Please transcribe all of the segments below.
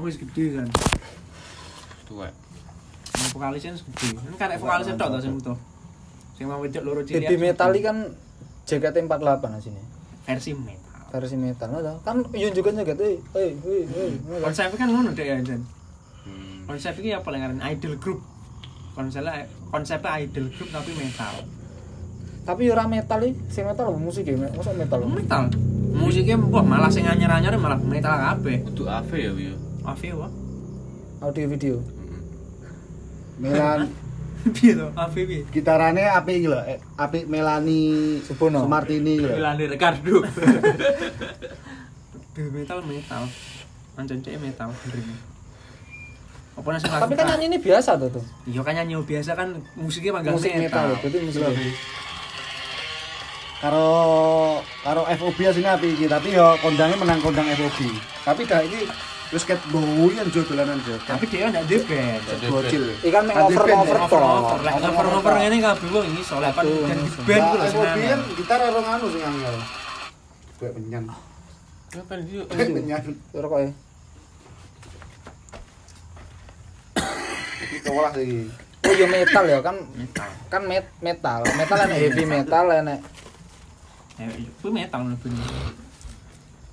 Oh wis gede kan. Tuwek. Yang vokalisnya wis gede. Kan karek vokalisnya tok to sing utuh. Sing mau wedok loro cilik. Baby metal kan JKT48 asine. versi metal. Versi metal nah, kan Yun juga nyeget eh eh eh eh. Konsepnya kan ngono dek ya Jan. Hmm. Konsep iki apa yang ngaran idol group. Konsepnya konsepnya idol group tapi metal. Tapi yo ora metal iki, sing metal musik ya? Masa metal? Metal. Musiknya wah malah sing anyar-anyar malah metal kabeh. Kudu AV ya, Wi. Avi wah. Audio video. Hmm. Melan Piye to? Avi piye? gitarane apik iki lho, eh, apik Melani Subono. Martini iki lho. Milani Ricardo. Metal metal. Ancen cek metal bener. Apa nasi Tapi kan nyanyi ini biasa tuh tuh. Iya kan nyanyi biasa kan musiknya mangga Musik metal, ya, berarti musik metal. Karo karo FOB asine apik iki, tapi yo kondangnya menang kondang FOB. Tapi dah iki wis ket boyan jo dolanan jo. Tapi dia ndak di band. bocil. Ikan main Ada over over ya? Over over over ngene kabeh wong iki soalnya kan dan band ku lho seneng. gitar karo anu sing angel. Gue penyan. Apa? Gue penyan. Rokok ya. Iki kewalah iki. Oh ya metal ya kan Metal. kan met metal. Metal enak heavy metal enak. Ya itu metal lebih.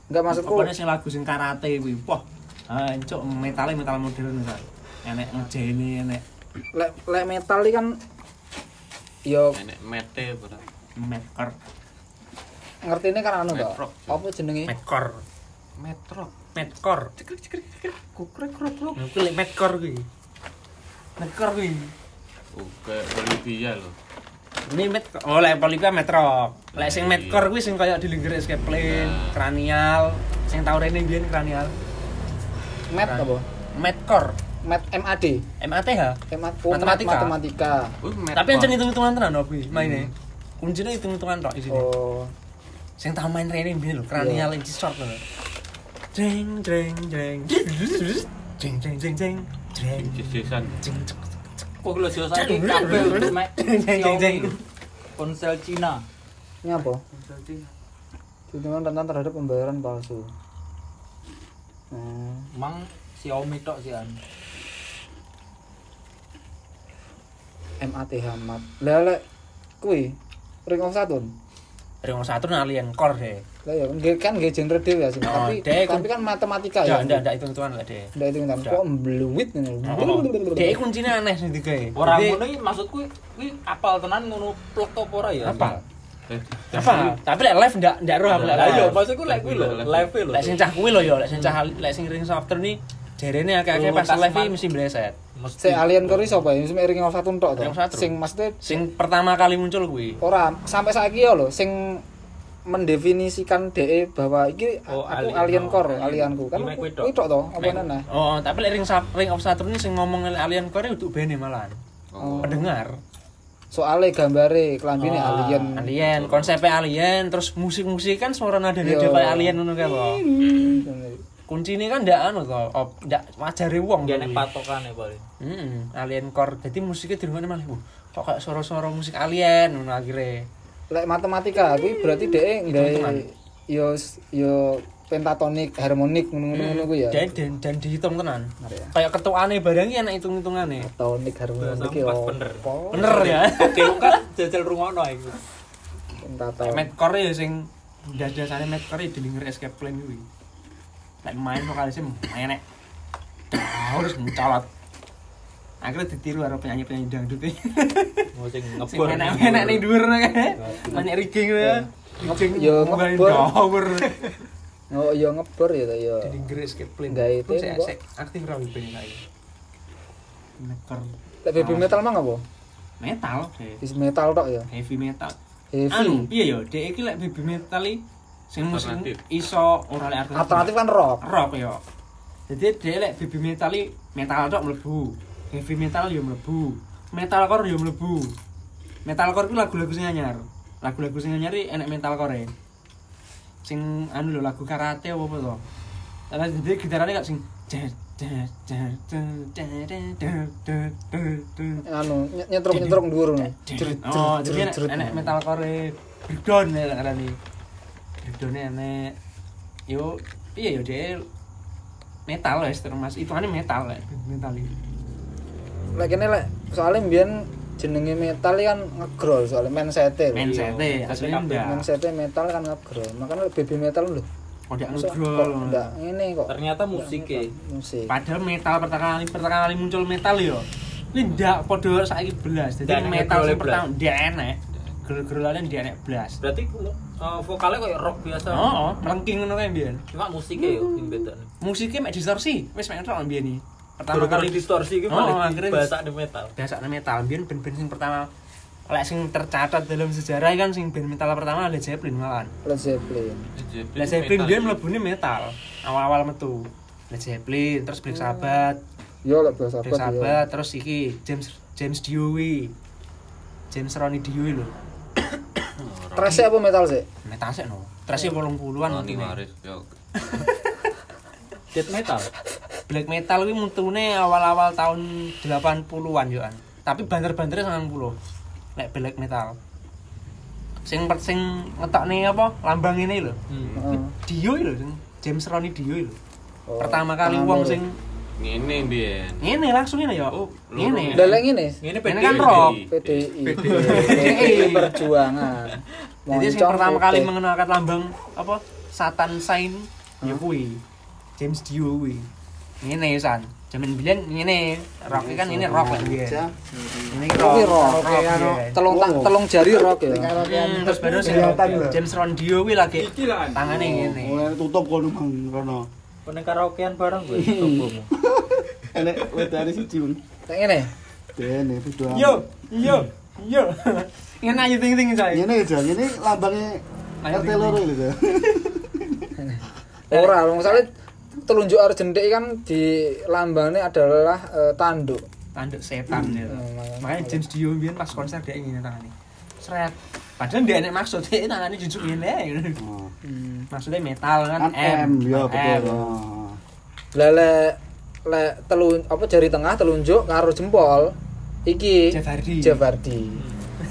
Enggak maksudku Pokoknya sing lagu sing karate kuwi. Wah, hancuk metalnya metal modern kan. Enek ngejeni enek lek lek metal iki kan yo Nenek mete ora. metkor. ngertine kan anu to. Metrok. Apa jenenge? Metkor. Metro. Metkor. Cekrek cekrek cekrek. Kukrek krok krok. Kuwi lek metkor kuwi. Metkor kuwi. Oke, Bolivia lho. Ini met oh lek polika metro. Lek sing metkor kuwi sing kaya dilingger escape plane, kranial, sing tau rene biyen kranial. Met apa? Metkor. Met MAD. MATH. MAD oh, Matematika. mat- matematika. Oh, Tapi ancen hitung-hitungan tenan opo kuwi maine. Kuncine hitung-hitungan tok isine. Oh. Sing tau main rene biyen lho, kranial inci short lho. Jeng jeng jeng. Jeng jeng jeng jeng. Jeng Jesisan. jeng cek. Kok lo sih saiki kabeh mek Jeng jeng jeng. ponsel Cina. Ini apa? Hitungan rentan terhadap pembayaran palsu. Hmm. Mang Xiaomi tok sih an. MATH mat. Lah lek kuwi Ring of Saturn. Ring satu alien core deh. Lah ya kan nggih genre dhewe ya sih. Oh, tapi dek, tapi kan matematika Ya, ya. ndak ndak hitung-hitungan lah deh. Ndak itu kan Ndak. kok mbluwit ngene. Dia kuncinya aneh sih digawe. Ora ngono iki maksudku kuwi apal tenan ngono plek to apa ora ya? Apa? Eh, Apa? Tapi lek live ndak ndak roh lek Lah iya, live. maksudku lek kuwi lho, live lho. Lek sing cah kuwi lho ya, lek sing cah lek sing ring software ni jarene akeh-akeh pas live iki mesti bleset. Si alien kori sapa ya? Sing Ring of Saturn tok to. Sing maksudnya Sing pertama kali muncul kuwi. ora sampai saiki ya lho sing mendefinisikan DE bahwa iki Oh, aku alien. alien Oh, core, alien. alianku. Kan Ini kuwi tok. kuwi tok to, apa nana? Oh, tapi lek ring ring of Saturn ini sing ngomong alien core untuk bene malahan. Oh. Pendengar. Soale gambare klambine Oh, alien. Alien, konsepnya alien, terus musik-musik kan suara nada-nada Iya. kayak alien ngono kae lho. Kunci ini kan ndak anu to, op, ndak wajare wong. Dia kuwi. nek patokane paling. Hmm, alien core. Jadi musiknya dirungokne malah, "Wah, kok kayak suara-suara musik alien ngono akhirnya. Lek matematika kuwi berarti DE Hitung-hitungan. nggawe yo yo pentatonik, harmonik ngono-ngono ngono ya. Dan, dan, dan dihitung tenan. Ya. Kayak ketuane barang iki enak hitung-hitungane. Pentatonik harmonik iki oh. bener. Bener ya. Oke, kan jajal rungokno iku. Pentatonik. Medcore ya sing dasane Medcore ya dilinger escape plan kuwi. Lek main vokalisnya main nek. Harus mencolot. Akhirnya ditiru karo penyanyi-penyanyi dangdut iki. Mau sing Sing ngebor. enak-enak ning dhuwur kae. Banyak rigging ya. Yo, ngebor. Oh yo ngebor ya yo. Jadi Grace escape plan. Nggak itu, aktif ra wibene saiki. Medcore Lek baby metal mah apa? metal. Is metal tok ya. Heavy metal. Heavy. Anu, iya ya, dek iki lek baby metal iki sing musik iso ora lek alternatif. Alternatif kan rock. rock ya. Jadi dek lek baby metal iki metal tok mlebu. Heavy metal yo mlebu. Metalcore yo mlebu. Metalcore ku lagu-lagu sing anyar. Lagu-lagu sing anyar iki enek metalcore. Sing anu lho lagu karate apa apa to. Terus jadi gitarane gak sing Anu nyetruk-nyetruk dhuwur ngono. Oh, jadi enek, enek metalcore breakdown ya ngarani. Breakdown enek. Yo, piye yo dhek metal wis termas hitungane metal lek metal iki Lek kene lek soalnya mbiyen jenenge metal kan ngegrol soalnya mindset-e. lho. mindset asline ndak Mindset-e metal kan ngegrol. Makanya baby metal lho. Masa kok ngegrol ndak ngene kok. Ternyata musik ya. Musik. padahal metal pertama kali pertama kali muncul metal yo ini ndak padha saiki belas jadi metal sing pertama ndak enek gerol-gerolane ndak enek belas Berarti eh, vokalnya kayak rock biasa. oh melengking ngono kae mbiyen Cuma musiknya yo sing beda. musiknya mek distorsi wis mek entok mbiyen iki pertama Pertama kali distorsi ki Oh, malah akhirnya bahasa di metal. biasa metal biyen band-band sing pertama lek sing tercatat dalam sejarah kan sing band metal pertama Led Zeppelin malahan Led Zeppelin. Led Zeppelin biyen mlebune metal awal-awal metu Led Zeppelin terus Black Sabbath Yo lek bahasa Black apa yo. Sabbath terus iki James James wi James Ronnie wi lho Trash apa metal sih? metal sih no terus 80-an Tony Maris yo. Death metal. Black metal kuwi mutune awal-awal tahun 80-an yo kan. Tapi banter-bantere 90. Lek black metal. Sing per- sing ngetokne apa? Lambang ini lho. Hmm. Dio lho sing James Ronnie Dio lho. Oh, Pertama kali wong sing Ngene mbiyen. ngene langsung ini ya. Oh, ngene. Lah lek ngene Ini Ini kan rock. PDI. PDI. PDI Perjuangan. Jadi sing pertama kali mengenalkan lambang apa? Satan sign ya kuwi. James Dio kuwi. Ngene san. Jaman biyen ngene, rock kan ini rock biyen. Ini rock. rock, anu. Telung tang- telung jari rock ya. Hmm, terus baru sing. James Rondio kuwi lagi tangane ngene. Oh, tutup kono mang kono. Pernah karaokean bareng gue. Tobomu. Enek wedane siji, Bang. Kayak ngene. Dene berdua. Yo, yo, yo. Ngene aja ting-ting saya. Ngene aja, ngene lambangnya Ayo, RT loro lho. Ora, wong soalnya telunjuk arjentik kan di lambangnya adalah eh, tanduk. Tanduk setan ya. Hmm, makanya- Makanya James Dio biyen pas konser dia ngene tangane. Sret. Padahal dia enek maksud dia tangane jujur ngene. Oh. Hmm. Maksudnya metal kan Kan M, ya M. betul. Oh. Lah lek lek telun apa jari tengah telunjuk karo jempol iki Jeff Hardy. Jeff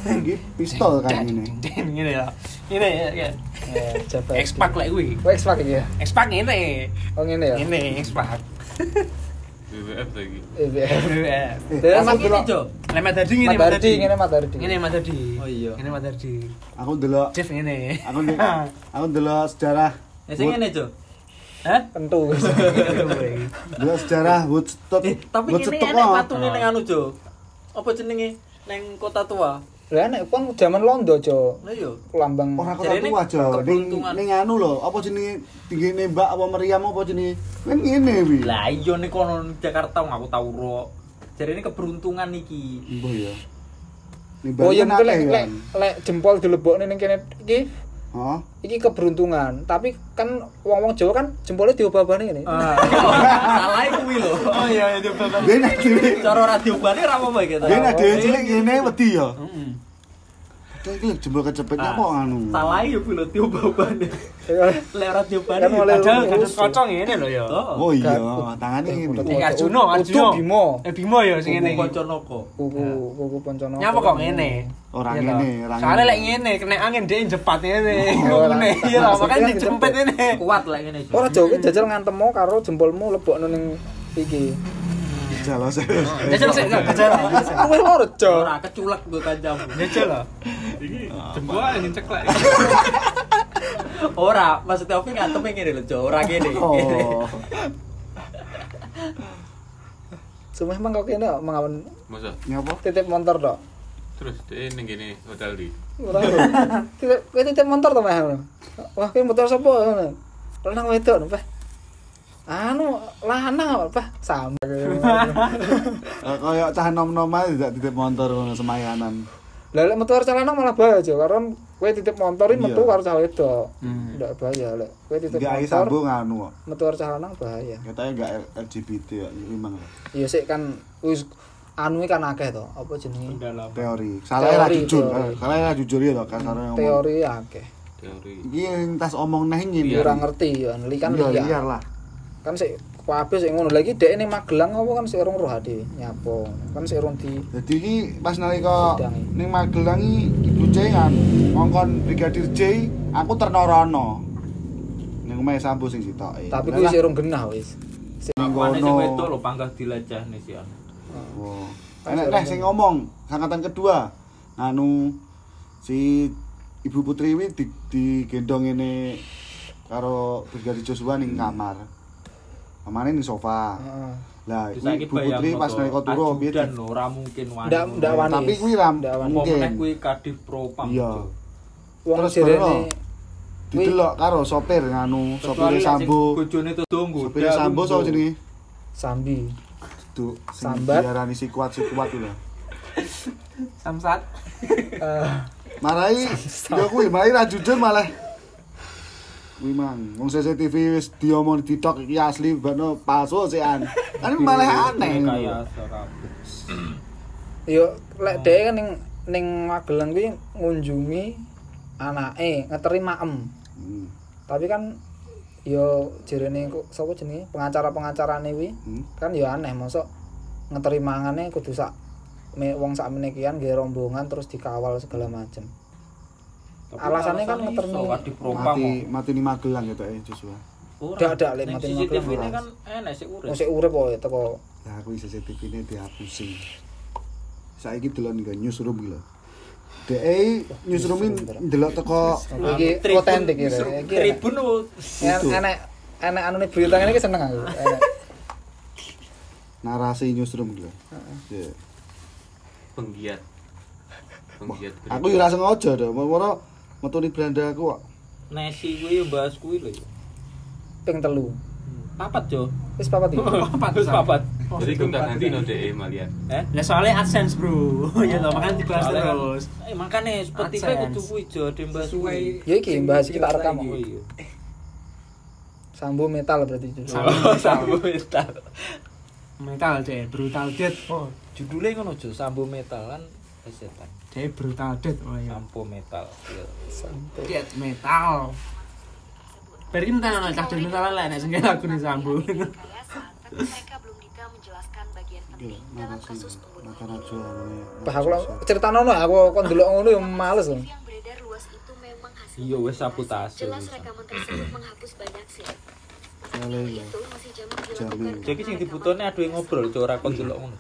Iki pistol kan ini. Ngene ya. Ngene ya. ya. Jeff Hardy. X-Pac lek kuwi. Oh, iki ya. X-Pac ngene. Oh ngene ya. Ngene X-Pac. WWF lagi. EBF. Eh, Dari Aku Mat. Lek Mat Hardy ngene Mat Hardy, ngene Mat Hardy. Oh iya. Ngene Mat Hardy. aku delok, Jeff ngene. aku delok, aku delok sejarah. Ya sing ngene, Jo. Hah? Tentu. Delok sejarah Woodstock. Eh, tapi ini kok. patune ning anu, Jo. Apa jenenge? Neng kota tua. Lah nek kon jaman Londo, Jo. Lah iya. Lambang Ora kota tua aja. Ning keberuntungan. ning anu lho, apa jenenge tinggi nembak apa meriam apa jenenge? Kan ngene wi. Lah iya nih kono Jakarta wong aku tau ro. Jadi ini keberuntungan iki. Mbah ya. Oh iya mungkin lek lek jempol dilebokne ning kene iki Hah? iki keberuntungan. Tapi kan wong-wong Jawa kan jempolnya diobah-obahne ngene. Salah kuwi lho. Oh iya itu bapak. Dia nek dhewe, Cara radio bane ra apa-apa dia nek dhewe cilik ngene wedi ya. Heeh. Kayak iki jebol kecepetnya Ah. kok anu. Salah ya kuwi lho diobah-obahne. Lek. Kan oleh- Padahal lu- kocong ngene lho ya. Oh. Oh iya, tangannya Eh, ngene. Iki Arjuno, Utuh Arjuno. Bimo. Eh Bimo ya sing ngene. Iki. Kuku kuku poncono. Nyapa kok ngene? Ora Iya ngene, ora ngene. lek ngene kena angin dia jepat ngene. Oh, Ngene ora- iya makanya kan dijempet ngene. Kuat lah ngene. Ora ki jajal ngantemo karo jempolmu lebokno ning iki. Jajal sik jajal. Luwih loro, Jo. Ora keculek gue kancamu. Jajal lah. Iki ceklek. Ora, maksudnya Ovi ngene lho, Jo. Ora ngene. Oh. Semua emang kok kene kok mengawon Masa Nyapa? titip motor tok. terus dia ning gini hotel di. Ora. Titip kowe titip motor to. Wah, kowe motor sapa ngono? Lanang wedok Pak. Anu lanang apa? Sama. Eh, Kayak cah nom-nom ae tidak titip motor ngono semayanan. Lah lek metu karo cah lanang malah bahaya, Jo. Karena kowe titip motor iki Iya. metu karo cah wedok. Hmm. Ndak bahaya lek kowe titip motor sambung anu metu karo cah lanang bahaya. Katanya enggak LGBT ya, memang Iya sik kan wis anu iki kan akeh to, apa jenenge? teori. Salah lah Teori, jujur, teori. salah lah jujur ya to kasarnya ngomong. Teori akeh. Teori. Iki yang tas omong neh ngene. Ora ngerti ya, li kan Iya, liar. liar lah. Kan sik kabeh sik ngono. Lagi dek ini Magelang apa kan sik urung roh ade nyapo. Kan sik urung di Jadi iki pas nalika iki. ning Magelang iki Ibu C kan ngongkon Brigadir J, aku ternorono. Ning omahe Sambo sing sitoke. tapi kuwi lah, sik urung genah wis. Sing kono. wedok lho panggah dilajahne sih an. Wow. Enak teh sing ngomong angkatan kedua. Anu si Ibu Putri ini di, digendong ini karo Brigadir Joshua ning kamar. Kamane ning sofa. Heeh. Lah, saiki Ibu Putri pas nalika turu piye dan lho ora mungkin wani. Ndak ndak wani. Tapi kuwi meneh mungkin kuwi kadif propam. Iya. Terus jerene baru didelok karo sopir nganu, sopir Sambo. Bojone tuh Sopir Sambo sapa jenenge? Sambi. Duh, sing Sambat. diarani si kuat si kuat itu lah. Samsat. Eh, Marai ya kuwi marai ra jujur malah. Kuwi mang, wong CCTV wis diomong di TikTok iki asli bano palsu sean. Kan malah aneh. Kayak kabeh. yo lek dhek kan ning ning Magelang kuwi ngunjungi anake ngeteri maem. Hmm. Tapi kan yo jerene kok sapa jenenge pengacara-pengacarane kuwi Hmm. kan yo aneh mosok ngeteri mangane kudu sak me, wong sak menekian nggih rombongan terus dikawal segala macem. Tapi Alasannya kan kadif propam. Mati mati ni Magelang gitu ya Joshua. Ora. Dak, dak, lek Ning mati CCTV Magelang ini ora. kan enak sih urip. Sik urip kok ya, teko Ya kuwi CCTV ini dihapusi. Saiki delon ke newsroom lho. DE newsroom ini ndelok teko iki otentik iki. Tribun- Iki Tribun oh, enek enek enek anu berita ngene iki seneng aku. Enek. narasi newsroom. Ya. Penggiat. Penggiat. Aku yo ora sengaja to, moro metuni beranda aku kok. Nesi kuwi yo bahas kuwi lho. Ping telu. Papat, Jo. Wis papat iki. Papat, Wis papat. Jadi gonta ganti no DE malian. Eh? Lah soalnya AdSense, Bro. ya toh makanya dibahas terus. Eh makane Spotify kudu kuwi Jo dembas kuwi. Ya iki bahas kita rekam. Oh. Sambo metal berarti itu. Sambo. Sambo metal. Metal deh, brutal death. Oh, judulnya ngono Jo, Sambo metal kan setan. Deh brutal death. Oh iya. Sampo metal. Iya. Sambo. Death metal. Bari kita nang cah metal lah nek lagu nih Iya, ini. Bah aku cerita nono aku kon ndelok ngono ya males Iya, wes komunikasi. sabotase jelas rekaman tersebut menghapus banyak ya. dilakukan Jadi sing dibutuhne aduh ngobrol Jo ora kon delok ngono.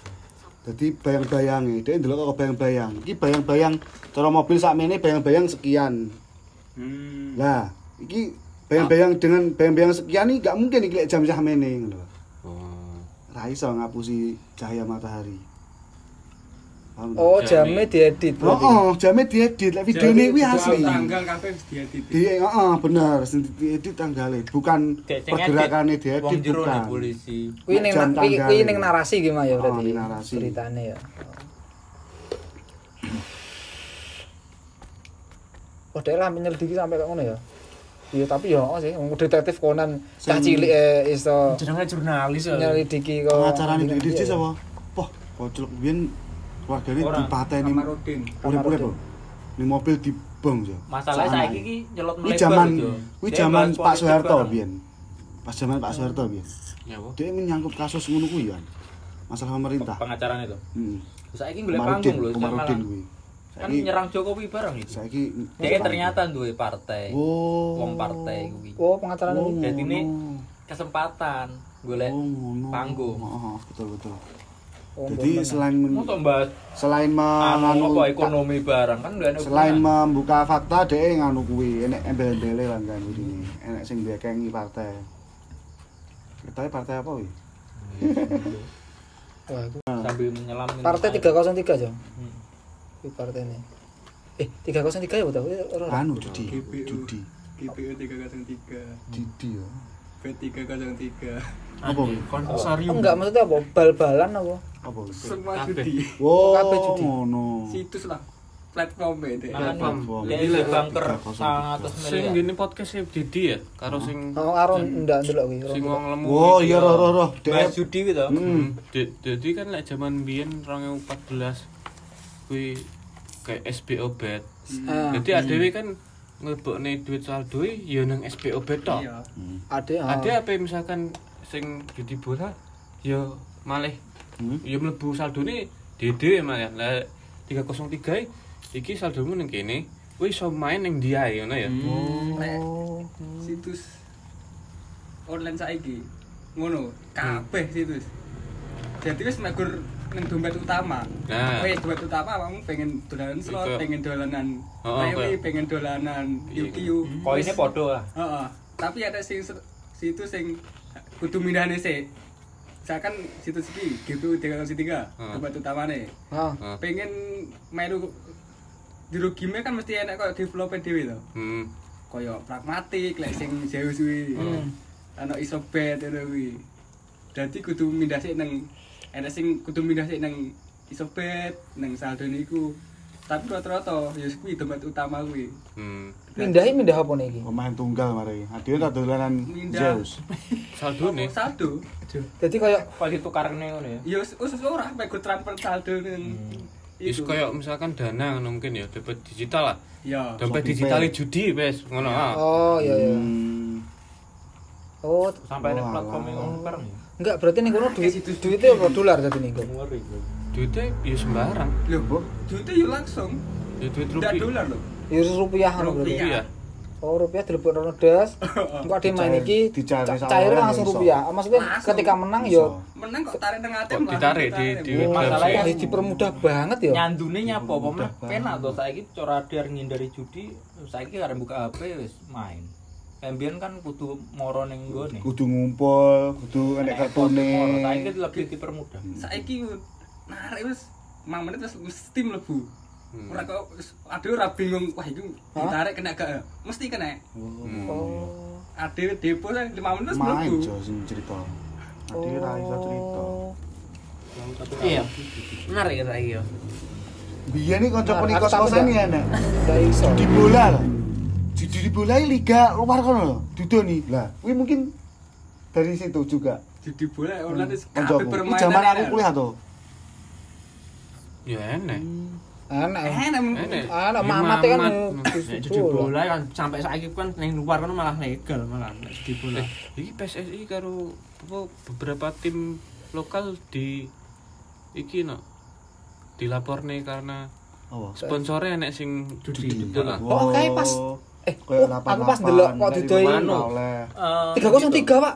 Jadi bayang-bayangi, dia ndelok kok bayang-bayang. Iki bayang-bayang cara mobil sakmene bayang-bayang sekian. Hmm. Lah, iki bayang-bayang dengan bayang-bayang sekian iki gak mungkin iki lek jam sakmene ngono. Oh. Ra iso ngapusi cahaya matahari. Oh, Jamnya. jamnya diedit Oh, oh, jamnya diedit, lek videone kuwi asli. Tanggal kabeh wis diedit. Di, heeh, bener, sing diedit tanggalnya, bukan edit, diedit Wong jero polisi. Kuwi ning kuwi ning narasi gimana ya Oh, berarti. narasi. Ceritane ya. Oh, dia lah menyelidiki sampai kayak ngono ya. Iya, tapi ya oh sih, wong detektif Conan cah cilik eh iso Jenenge jurnalis ya. nyelidiki kok. Pengacarane Iya. diedit sih sapa? Wah, kocok biyen keluargane Ora, dipateni urip-urip. Ning mobil dibong ya. Masalahnya Sak saiki anake. ki nyelot Kuwi melebar kuwi Dia zaman bahas Pak Soeharto biyen. Pas zaman Pak Soeharto biyen. Ya, Bu. Dia menyangkut kasus ngono kuwi kan. Masalah pemerintah. pengacarane itu. Hmm. Saiki golek panggung lho, Komarudin kuwi. kan Saiki nyerang Jokowi bareng itu. saiki Dia ternyata duwe partai. Oh. Wong partai kuwi. Oh, pengacarane Oh, kuwi. Jadi ini kesempatan golek Oh, panggung. Oh, betul betul. Jadi selain selain anu menganu apa ekonomi barang kan selain membuka fakta dhek nganu kuwi enek embel-embele lah kan ini. Enek sing bekengi partai. Kita partai apa wi? Itu sambil menyelam partai air. 303 aja. Hmm. Kuwi partai ini. Eh, 303 ya betul. Ora. Anu judi. Judi. GPU 303 Judi ya. B303 Apa wi? Oh, Konsorium. enggak maksudnya apa? Bal-balan apa? Apa semua Kabeh. judi Wow, kabeh judi. ngono. situs lah platform deh Makan Platform. dia Gila, di banker 303. 100 Sing gini podcast e Didi ya, karo sing Oh, karo ndak ndelok kuwi. sing wong lemu. Iki iya ya. roh roh roh. Dhek judi gitu Hmm. Hmm. Jadi kan lek zaman biyen 2014 kuwi kayak SBO bet. Jadi adewe kan ngelebokne duit saldo e ya nang SBO bet tok. iya ada. ah. Ada apa misalkan sing judi bola ya malih Hmm. ya mlebu saldone dhewe malah. Lah 303 e, iki saldomu ning kene, kowe iso main ning dia ngono ya. Nek Oh. situs online saiki ngono kabeh situs jadi wis megur ning dompet utama Nah. wis dompet utama kamu pengen dolanan slot pengen dolanan Oh, rewi oke. pengen dolanan yukiu Poinnya podo lah. Heeh. Tapi ada sing ser- situ sing kudu mindahne sih. Misalkan situs iki GPU 303 Heeh. tempat utamane. Ah, Heeh. Pengen melu jero game kan mesti enak kok developer dhewe to. Hmm. Kaya pragmatik lek sing Zeus kuwi. Hmm. Ana isobet ngono kuwi. Dadi kudu mindah sik nang enak sing kudu mindah sik nang isobet nang saldo niku. Tapi rata-rata ya kuwi tempat utama kuwi. Hmm. mindahi mindah apa nih iki? Pemain tunggal mari. Adewe tak dolanan. Zeus. Saldo nih. Saldo. Jadi kayak Pas ditukarne ngono ya. Ya wis ora mek go transfer saldo ning Wis koyo misalkan dana ngono mungkin ya dompet digital lah. Ya. Dompet Shopee digital judi wes ngono ah. oh iya iya. Hmm. Oh, Sampai ada platform ngono bareng ya. enggak berarti nih kono duit duitnya apa dolar jadi nih. Ngeri. Duitnya ya sembarang. Loh, duitnya ya langsung. Ya duit Tidak rupiah. dolar loh. Ya rupiah. Rupiah. Rupiah. Oh, rupiah dilebok rono das. Engko ada main iki cair langsung rupiah. Ah, Maksudnya Langsung. ketika menang yo Menang kok tarik tengah ATM Kok ditarik di- di Oh, Masalahnya- wah, dipermudah banget ya. Nyandune nyapa apa mah penak to saiki cara dar ngindari judi saiki arep buka HP wis main. Ambien kan kudu moro ning nggone. Kudu ngumpul, kudu enek kartune. Saiki lebih dipermudah. Saiki narik wis 5 menit wis mesti mlebu. Hmm. Ora kok wis- aduh ora bingung wah iki ditarik kena gak mesti kena. Hmm. Oh. Adewe depo 5 menit wis Main mlebu. jo sing cerita. Adewe ra iso cerita. Oh. Iya. Menarik ya saiki yo. Biyen iki kanca aku kos-kosan ya. Nggak iso. Judi bola lah. Judi di bola liga luar kono lho. Dudoni. Lah, kuwi mungkin dari situ juga. Jadi bola online wis kabeh Kancaku. Kuwi permainan. zaman aku enak. kuliah to. Ya enek. Anak. Enak. Enek. Anak Ya, mamat kan mamat. Nek judi bola kan sampai saiki kan ning luar kan malah legal malah nek judi bola. Eh, iki PSSI karo apa beberapa tim lokal di iki no dilaporne karena Oh. sponsornya enek sing Judi. Heeh. Oh, kayak pas eh oh, aku pas ndelok kok didoi Manu. oleh. Eh, 303, Pak.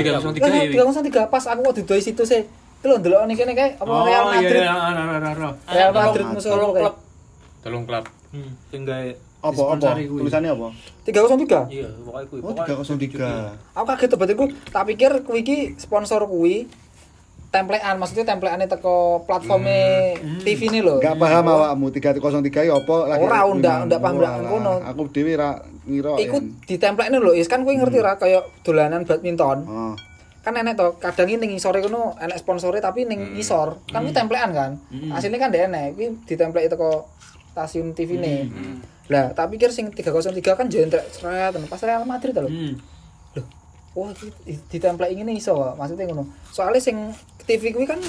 Tiga kosong tiga Lah, ya. 303 pas aku kok didoi situ sih. Itu lho ndelok nih kene kae apa Oh Real iya Madrid. iya ora ora ora. Real Tolong- Madrid musuh tolong klub. Tolong klub. Hmm, sing gawe Apa apa? Tulisannya apa? 303. iya pokoke kuwi. Oh, Pokoke 303. Aku kaget tuh berarti ku tak pikir kuwi iki sponsor kuwi templean maksudnya templeane teko platformnya TV ini lho. Enggak paham awakmu 303 ya apa lagi. Ora, ndak- ndak paham ndak Walah, ngono. Aku dhewe ra ngira. Iku yen. ditemplekne lho, is kan kuwi ngerti ra kaya dolanan badminton. Kan enek to, kadang ini ning isore kono enek sponsore tapi ning isor. Kan kuwi templekan kan. Asline kan ndek enek, kuwi ditempleki teko stasiun TV ne. Lah, tak pikir sing 303 kan jentrek seret pas Real Madrid lho. Hmm. Loh, wah iki ditempleki ngene iso kok, maksudnya ngono. Soalnya sing TV kuwi kan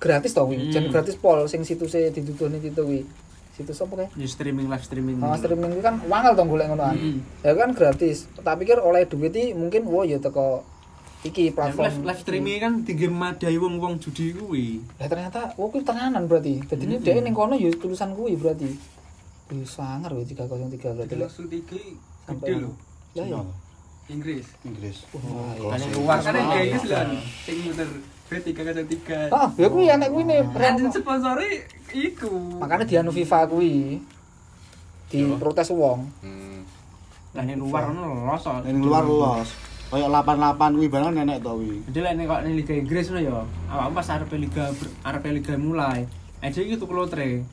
gratis to kuwi, Hmm. jan gratis pol sing situsé dituduhne itu kuwi. Situs apa kae? Di streaming live streaming. Nah, streaming kuwi kan wangel to golek ngono kan. Hmm. Ya kan gratis. Tak pikir oleh duit iki mungkin wah ya teko iki platform live, live streaming kan tinggi madai wong-wong judi kuwi. Lah ternyata wah kuwi tenanan berarti. Dadi ini dhek ning kono ya tulisan kuwi berarti. Wih, sangar wih 303 berarti. lek. Langsung tiga Sampai gede lho. Ya ya. Inggris. Inggris. Kan yang luar Makanya semua. kayak Inggris lah. Sing muter B3 kadang 3. Ah, ya kuwi enek kuwi ne. Brandon sponsori iku. Makanya dianu FIFA kuwi. Di protes wong. Hmm. Lah yang luar kan lolos. Yang luar los. Kayak 88 kuwi barang nenek to kuwi. Jadi lah nek kok ning Liga Inggris ngono ya. Awakmu pas arep liga arep liga mulai. Aja iki tuku lotre.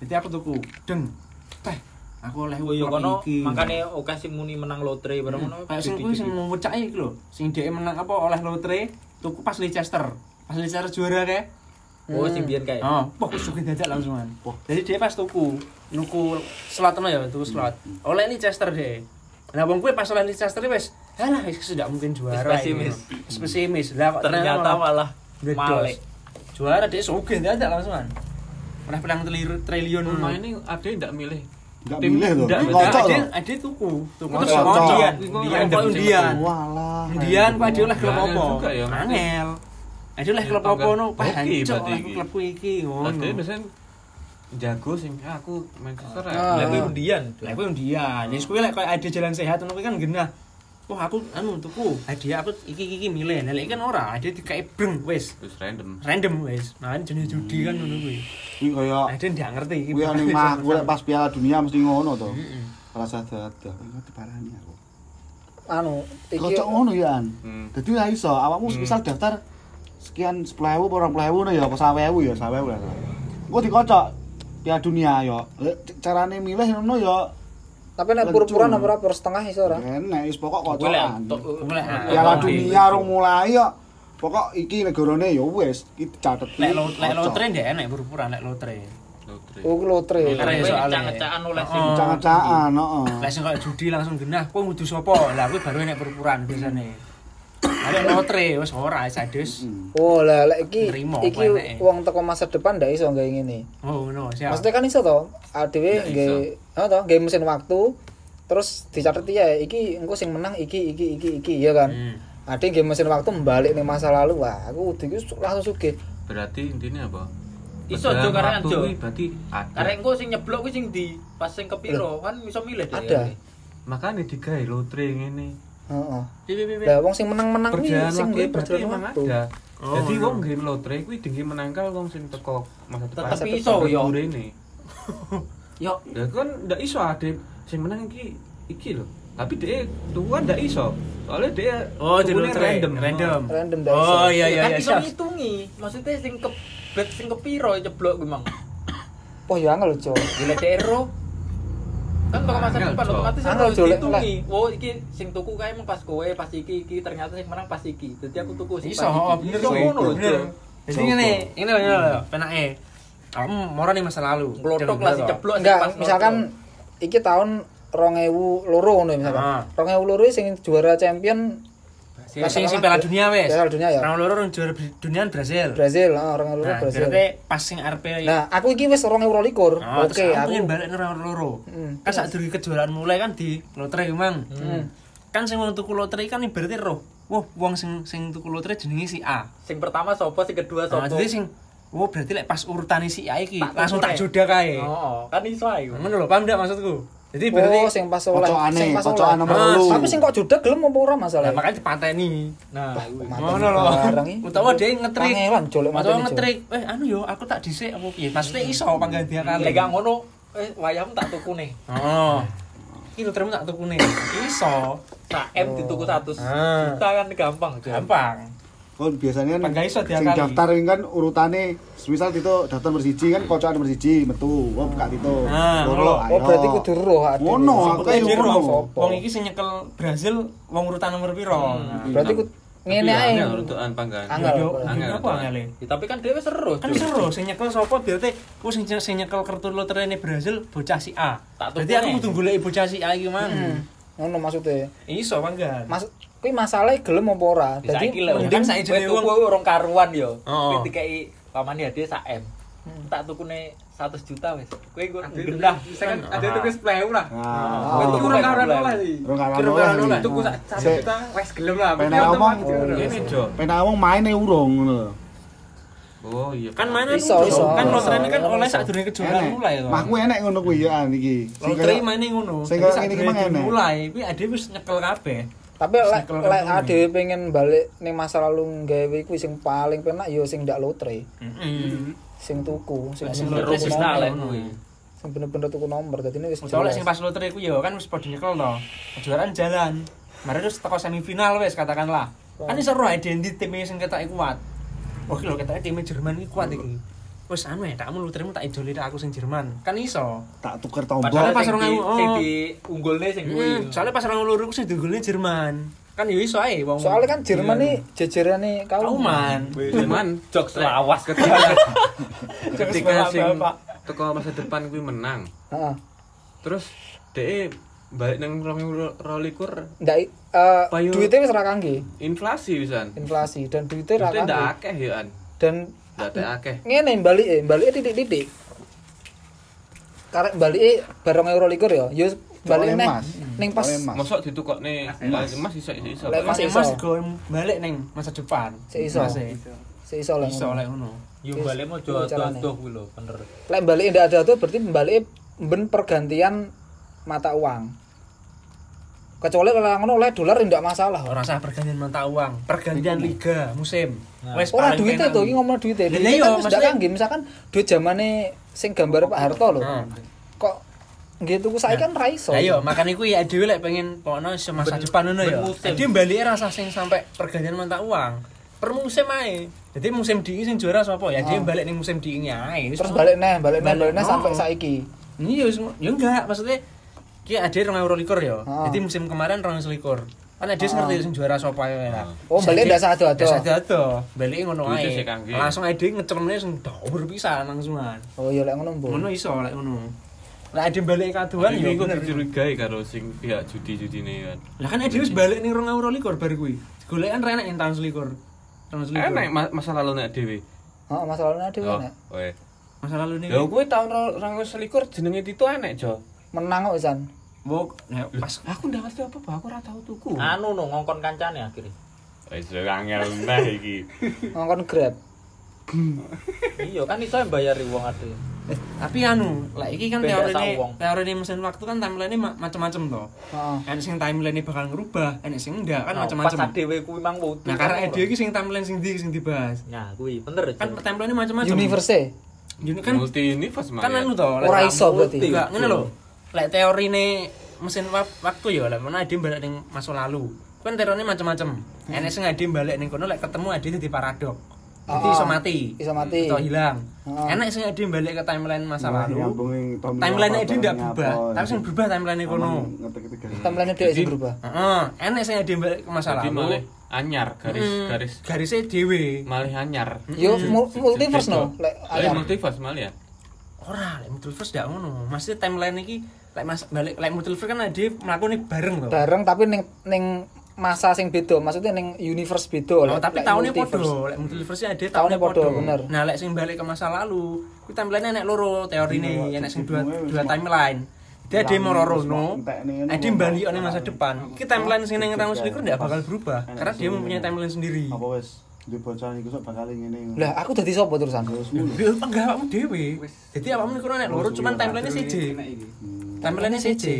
Jadi aku tuku deng. Teh, aku oleh Oh iya klub kono makane oke sing muni menang lotre bareng ngono. Kayak sing kuwi sing ngocak iki lho. Sing dhek menang apa oleh lotre tuku pas Leicester. Pas Leicester juara kae. Oh sing biyen kae. Oh, wah sugih dadak langsungan. Jadi dia pas tuku, nuku slot ya, tuku slot. Oleh Leicester deh. Nah, wong kuwi pas oleh Leicester wis, alah wis sudah mungkin juara. Pesimis. ini. Pesimis. Lah kok Ternyata malah malik. Juara dia sugih dadak langsungan. Pernah pelang telir- triliun Rumah ngono. ini ada yang enggak milih. Enggak Tim- milih lho. Ndak, Ngocok ada ada tuku. Tuku terus Ngocok. undian. Undian. Walah. Undian kok ada oleh klub ya, Mas. Angel. Ada oleh klub Ya, no? Hancur berarti oleh iki. klubku iki ngono. Ada biasanya jago sing "Ah, aku Manchester Ah. ya. Lah Lah undian. Lah kuwi undian. Wis kuwi lek koyo ada jalan sehat ngono kuwi kan genah. Wah aku anu tuku hadiah aku iki iki, milih nah kan ora hadiah dikai breng wis Terus random. random wis nah jenis judi kan ngono kuwi Kuwi kaya ada ndak ngerti iki kuwi ning mah lek pas Piala Dunia mesti ngono to. Heeh. Rasa dadah. Iku diparani aku. anu iki Kocok ngono ya, An. Hmm. Dadi ora iso, awakmu misal daftar sekian 10.000 apa 20.000 ya apa 20.000 ya 20.000 lah. Engko dikocok Piala Dunia ya. Lek carane milih ngono ya tapi nek Lencur. pura-pura nomor per setengah iso ora enek wis pokok kocokan. ah. Piala Dunia rong mulai ya. Pokok iki negarane ya wis dicatet. lek lo lek lotre ndak enak pura-pura lek lotre Lotre. oh lotre Lotre. Soalnya. ngecak-ngecakan oleh sing Oh. Cacaan, heeh. lek sing kayak judi langsung genah kowe ngudu sapa lah kuwi baru enak pura-puran biasane lek lotre wis ora sadus oh lah lek iki iki wong teko masa depan ndak iso gawe ngene oh ngono siap maksudnya kan iso to adewe nggih oh to nggih mesin waktu terus dicatet ya iki engko sing menang iki iki iki iki ya kan Hmm. ade nggih mesin waktu balik ning masa lalu wah aku udah iki langsung sugih Berarti intinya apa? Iso, Jo, waktu Jo. kuwi berarti ada. Karek engko sing nyeblok kuwi sing di pas sing kepiro kan iso milih deh. Ada. Makanya digawe lotre ngene. heeh lah wong sing menang-menang kuwi sing nggih berarti perjalanan waktu ada. Oh, Jadi iya. wong nggih lotre kuwi dingin menangkal wong sing teko masa depan. Masa iso yo. Yo, Ya kan ndak iso ade sing menang iki iki lho. Tapi dia tuh kan ndak iso. Soalnya dia oh di tukunya lotre random random random ndak iso oh iya iya kan iya iso ngitungi. Maksudnya sing ke bet sing kepiro jeblok kuwi mang. wah ya angel cok Gila dero. Kan bakal masa depan otomatis Angel, harus dihitungi. Oh, iki sing tuku kae emang pas kowe, pas iki iki ternyata sing menang pas iki. Dadi aku tuku sing iso pas oh, iki. Iso ngono lho, Jo. jadi ngene ini lho ini lho penake kamu moro nih masa lalu Blotok lah si ceblok sing enggak pas misalkan iki tahun 2002 ngono ya misalkan Ah. 2002 sing juara champion sing sing Piala Dunia wes. Piala Dunia ya. Orang loro yang juara dunia Brasil. Brazil heeh 2002 Nah, Brazil berarti pas sing RP nah aku iki wis 2022 Oh, oke terus aku aku pengen balik orang loro. Hmm. Kan saat dulu kejuaraan mulai kan di lotre emang. Hmm. Kan sing wong tuku lotre kan ibaratnya roh. Wah, wong sing sing tuku lotre jenenge si A. Sing pertama sopo, sing kedua Nah, sopo. jadi sing Wah, berarti lek pas urutane si A iki Tak langsung tak tukune. jodah kae. Oh, kan iso ae. Ngono lho, paham ndak maksudku? Jadi berarti oh sing pas oleh Kocokane, sing pas kocokan oleh nomor Ah, loro. tapi sing kok juda gelem apa ora Lah masalah makanya dipateni. Nah, kuwi. Ngono lho. barang iki. Utawa dia ngetrik. Kangelan jolek Utawa mateni, Jo. ngetrik. Eh, anu yo, aku tak dhisik apa piye? Maksudnya iso panggantian. Lek gak ngono, eh wayahmu tak tuku nih. Oh. Iki terima tak tukune. Iso. Nah, M dituku 100 Ah. juta kan gampang. Gampang. Oh, biasanya kan sing daftar ini kan urutane misal itu daftar nomor siji kan kocokan nomor siji metu wong buka itu Ah, loro oh berarti kudu roh Ngono, aku jero ngono. Wong iki sing nyekel Brazil wong urutan nomor piro? Nah, berarti kudu ngene ae urutan panggan. Angel. Yo, Angel, apa Tuan. angele? Ya, tapi kan dhewe seru, Kan seru sing nyekel sapa berarti ku sing sing nyekel kartu loterene Brazil bocah si A. Berarti aku kudu golek bocah si A iki mang. Hmm, ngono maksudnya Iso panggan. mas kuwi masalah gelem apa ora Bisa dadi iki mending kan jenenge tuku wong- urung karuan yo. Oh. Kowe dikai pamane hadiah sak M. Tak tukune 100 juta wis. Kowe Ada gendah. Saya kan ada ke sepuluh lah. Kowe Oh. tuku karuan karuan lah kalah Kira-kira oleh. oleh. Tuku sak satu Sik. juta, wes gelem lah. Ngomong, otomatis, Ini Jo. Pengen ngomong main e urung ngono lho. Oh iya. Kan mainan Iso, urung. iso. Kan loterene kan Iso. oleh sadurunge kejuaraan Enek. mulai to. Mah enek ngono kuwi ya iki. Lotre maine ngono. sing ngene iki mang enek. mulai kuwi ade wis nyekel kabeh. Tapi lek ade pengen balik ning masa lalu gawe kuwi sing paling penak ya sing ndak lotre sing tuku sing lotre sing bener-bener tuku nomor dadi wis Soalnya sing pas lotre ku ya kan wis padha nyekel to. Kejuaraan jalan. Mari terus teko semifinal wis katakanlah. Kan iso roh identitas tim sing ketok kuat. Wah, lho ketoke tim Jerman iki kuat iki. Wis anu ya, takmu lotremu tak idoli aku sing Jerman. Kan iso. tak tuker tombol. Padahal pas sing orang di- ngomong, sing oh. di unggulne sing kuwi. Hmm, soalnya pas orang loro ku sing digolne Jerman. Kan ya iso ae wong. soalnya kan Jerman Iya. nih jajarane kaum kauman. Cuman jok selawas ketika ketika sing teko masa depan kuwi menang. heeh Terus dhek balik nang 2022 ndak eh duitnya wis ra kangge inflasi wisan. inflasi dan duitnya ra Duitnya ndak kangge akeh ya an. dan Ada akeh. ngene balik eh balik titik-titik karek balik barang euro likur ya yo balik Soalnya neh emas. ning pas emas. Mosok ditukokne emas iso iso iso. Lek Mas Mas Mas iso. go balik ning masa depan. Sik iso. Mas, e. si iso lah Iso lek ngono. Yo balik mau carane. adoh kuwi lho, bener. lek balik ndak ada tuh berarti balik ben pergantian mata uang Kecuali kalau ngono oleh dolar ndak masalah. Ora usah pergantian mata uang, pergantian liga musim. Wes Ora penak. tuh, iki ngomong duitnya. Lah, Duitnya iya, kan kangge misalkan duit zamane sing gambar Pak Harto lho. Heeh. Kok nggih tuku saiki kan ra iso. Lah iya, makane kuwi ya dhewe lek pengen pokoknya semasa depan ngono ya. Jadi balik rasa sing sampai pergantian mata uang. Per musim ae. Jadi musim dingin sing juara sapa ya? Dia Oh. balik ning musim dinginnya ae. Wis Terus balik neh, balik neh, Balik- neh sampai oh. saiki. Iya, wis ya enggak, maksudnya ki ada rong euro likur ya. Oh. Jadi musim kemarin rong selikur. Kan ada Oh. ngerti sing juara sapa ya. lah. Oh, balik ndak sado-ado. Ndak sado-ado. Balik ngono Duitnya ae. sih kangge. Langsung ade ngecemne sing dhuwur pisan langsungan. Oh iya lek ngono mbok. Ngono iso lek ngono. Lah ade balik kaduan ya bener. dicurigai karo sing pihak judi-judi ini kan. Lah kan ade wis balik ning rong euro likur bar kuwi. Golekan renek ing tahun selikur. Tahun selikur. Enak ma- masa lalu nek dhewe. Heeh, masalahnya dhewe Oh, nek. oe. Masa lalu nih. Ya kuwi tahun 2021 jenenge Tito enek, Jo. Menang kok pisan. Wok, nah, pas Aku ndak ngerti apa-apa, aku ora tau tuku. Anu no ngongkon kancane akhirnya. Wis angel nah iki. Ngongkon Grab. iya kan iso bayar wong ade. tapi anu, lah iki kan teori ini, teori ini mesin waktu kan timeline ma macam-macam toh. Heeh. Enak sing timeline ini bakal ngerubah, enak sing enggak kan Nah, macam-macam. Pas dhewe kuwi mang wudu. Nah, karena ide iki sing timeline sing di sing dibahas. Nah, kuwi bener Kan timeline ini macam-macam. Universe. Ini kan multi universe kan anu toh. Ora lek- iso berarti. Enggak, ngene lho. Lek teori ini mesin wa- waktu ya, lek mana ide balik ning masa lalu. Kan teorinya macam-macam. Enak sing ade balik ning kono lek ketemu ade dadi paradok. Jadi Ah, iso mati. iso mati. Atau hilang. Ah. Enak sing ade balik ke timeline masa Nah, lalu. timeline ndak Tommy berubah, tapi sing berubah timeline kono. Timeline dhek sing berubah. Heeh, enek sing ide balik ke masa lalu. anyar garis Mm, garis garisnya dhewe. malah anyar. Yo mul- multiverse no. Lek multiverse malah ya. Ora, lek multiverse ndak ngono. Maksudnya timeline iki lek mas balik lek multiverse kan ade mlakune bareng to. Bareng tapi ning ning masa sing beda, maksudnya ning universe beda. Oh, Lek- tapi tahunnya multiverse. podo, lek multiverse ada Tahunnya podo, bener. Nah, lek sing balik ke masa lalu, kuwi timeline enek loro teori Iya, nih, Wak, enek sing dua judulnya wis dua timeline. Dia ada mau rono, ada balik nih masa depan. Ki timeline sing tahun Pas- selikur ndak bakal berubah, karena dia mempunyai timeline sendiri. Apa wes? Di bocah iku sok bakal ngene. Lah aku dadi sapa terusan? Enggak awakmu dhewe. Jadi awakmu niku enek loro, cuman timeline-nya siji. Timeline-nya siji.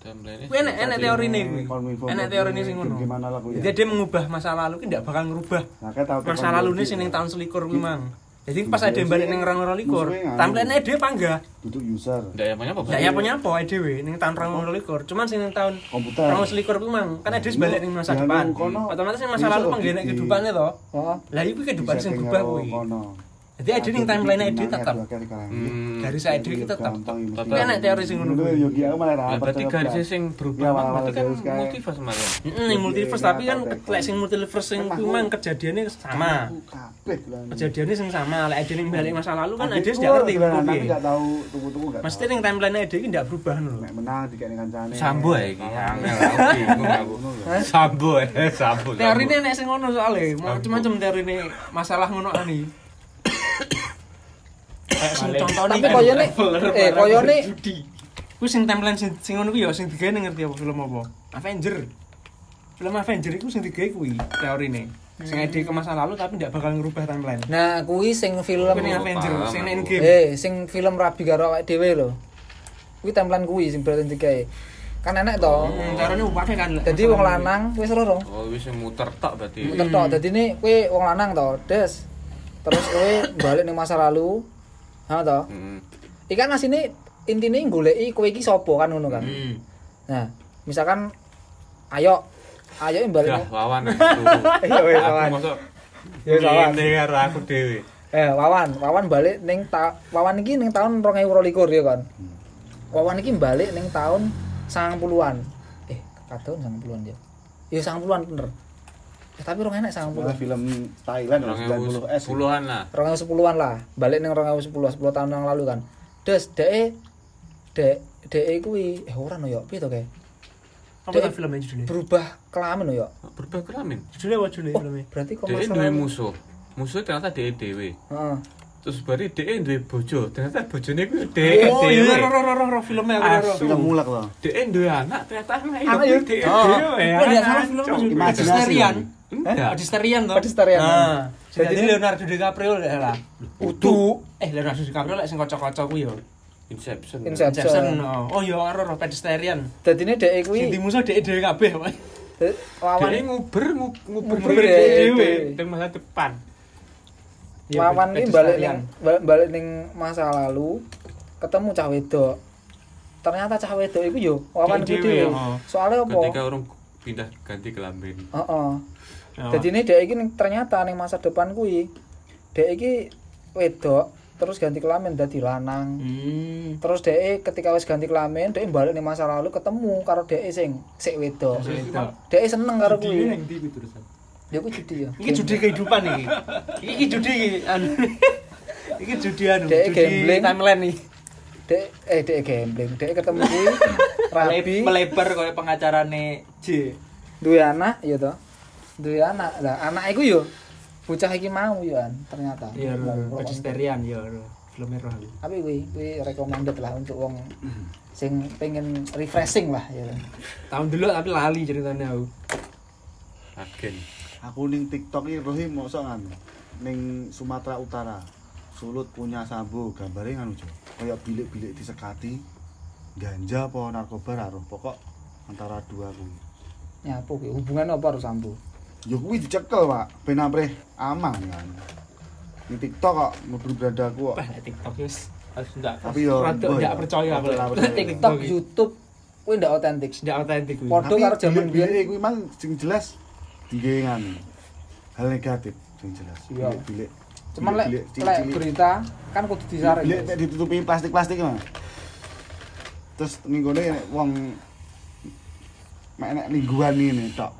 Timeline. Kuwi enek enek teori nih kuwi. Enek teori nih sing ngono. Gimana lah kuwi ya? Jadi dia mengubah masa lalu ki ndak bakal ngerubah Nah, masa lalu nih sing ning tahun selikur kuwi mang. Jadi pas Iya ada balik sih. ning orang orang likur, timeline dia panggah. duduk user Ndak ya punya apa? Ndak ya punya apa dhewe ning tahun orang likur. Cuman sing ning tahun orang selikur kuwi mang, kan ada balik ning masa Ya, depan. Otomatis ning masa lalu kok panggenek di- kehidupannya to. Oh, Lah iku kehidupan Disetting berubah kono. Jadi ada ning timeline dia tetap. Hmm. Garis saya dhewe tetap. Tapi enek teori sing ngono kuwi. yo ki aku malah ra Lah berarti blas. sing berubah Ya, berarti kan garis kayak- multiverse malah. Heeh, ning multiverse tapi kan lek sing multiverse sing kuwi mang kejadiannya sama. Kejadiannya sing sama, lek ada ning balik masa lalu kan ada Adikku sudah ngerti. Tapi gak tahu tuku-tuku gak. Mesti ning timeline ada iki ndak berubah lho. nek menang dikene kancane. Sambo ya iki. Sambo ya, sambo. Teori ini nek sing ngono soalnya, macam-macam teori ini masalah ngono ani. Kayak sing contohnya tapi koyone eh koyone Kuwi sing timeline sing sing ngono kuwi ya sing digawe ning ngerti apa film apa? Avenger. Film Avenger iku sing digawe kuwi teorine. Sing ide ke masa lalu tapi ndak bakal ngerubah timeline. Nah, kuwi sing film Kuwi ning Avenger, sing aku. ning game. eh sing film rabi karo awake dhewe lho. Kuwi timeline kuwi sing berarti digawe. Kan enek to. Hmm, Carane upake kan. Jadi wong lanang wis ora dong. Oh, wis muter tok berarti. Muter tok. Dadi ini kuwi wong lanang to, Des. Terus kowe balik ning masa lalu. Ha to. Heeh. Ikan asine intine goleki kowe iki sapa kan ngono kan. Hmm. Nah, misalkan ayo ayo balik ning- wawan. Iya, wis, Aku Wawan. Ya, Wawan. Ini karo aku dhewe. Eh, Wawan, Wawan balik ning ta Wawan iki ning tahun 2022 ya kan. Wawan iki balik ning tahun 90-an. Eh, kadon 90-an ya. Ya 90-an bener. Eh, tapi rong enek Pokoknya 90-an. film Thailand Orang 90 S. puluhan lah. 2010-an lah. Balik ning 2010, 10 tahun yang lalu kan. Des, dek dek dek kuwi eh ora no yo, piye to kae? Apa tuh filmnya judulnya? Berubah kelamin no yo. Berubah kelamin. Judulnya apa judulnya Oh, filmnya? berarti kok Dia masa duwe lalu. musuh. Musuh ternyata dia dewe. Heeh. Terus bari dia duwe bojo. Ternyata bojone ku dia Oh iya, dewe. ro ro ro ro filmnya aku ro. Film mulak loh. Dia duwe anak ternyata anak Anak itu ya? dia Oh, dia film Cok. judulnya? Imajinasi. Enggak. Adisterian toh? Adisterian. Nah, jadi Jadi- Leonardo DiCaprio lah. Utu. Eh Leonardo DiCaprio lek sing kocok-kocok kuwi yo. Inception. Inception. Jackson oh, oh ya karo ro pedestrian Dadine dhek sing kuwi dimusuh dhek dhewe kabeh wawan Dia nguber ngu- nguber Nguber dhewe. di masa depan. Ya, wawan iki balik ning balik, ning masa lalu ketemu cah wedok. Ternyata cah wedok iku yo wawan kuwi dhewe, oh. Soale apa? Ketika orang pindah ganti kelamin. Heeh. Oh. Jadi ini dek iki ning- ternyata ning masa depan kuwi dek iki wedok terus ganti kelamin dadi lanang. Hmm. Terus dek ketika wis ganti kelamin dek balik ning masa lalu ketemu karo dek sing sik wedok. Wedok. Dek seneng karo Judi kuwi. nang ndi kuwi terusan. Ya kuwi judi ya. Iki judi kehidupan iki. Iki judi iki anu. Iki judi anu, Dek judi gambling. timeline nih. Dek eh dek gambling. Dek ketemu kuwi rabi melebar kayak pengacarane J. duwe anak ya toh. Duwe anak. Lah anak iku yo bocah iki mau yo an ternyata. Iya, pedestrian ya. Filmnya roh. Tapi kuwi kuwi recommended lah untuk wong sing pengen refreshing lah ya. Tahun dulu tapi lali ceritanya aku. Agen. Aku ning TikTok iki Rohim mosok kan ning Sumatera Utara. Sulut punya sambo gambare ngono Jo. Kayak bilik-bilik disekati. Ganja apa narkoba roh. Pokok antara dua kuwi. Nyapu kuwi hubungan apa harus sambu? Ya kuwi dicekel, Pak. Ben ampreh aman kan. Ning TikTok kok mlebu beradaku kok. Wah, TikTok wis Harus enggak. Tapi yo Rada boy, nggak percaya aku. TikTok, YouTube kuwi ndak otentik. tidak otentik kuwi. Tapi karo jaman biyen. kuwi mang sing jelas digengan. Hal negatif sing jelas. Iya. Bilik-bilik. Cuman lek lek berita kan kudu disaring. Bilik nek ditutupi plastik-plastik mah. Terus ning gone nek wong mek nek lingguan ini tok.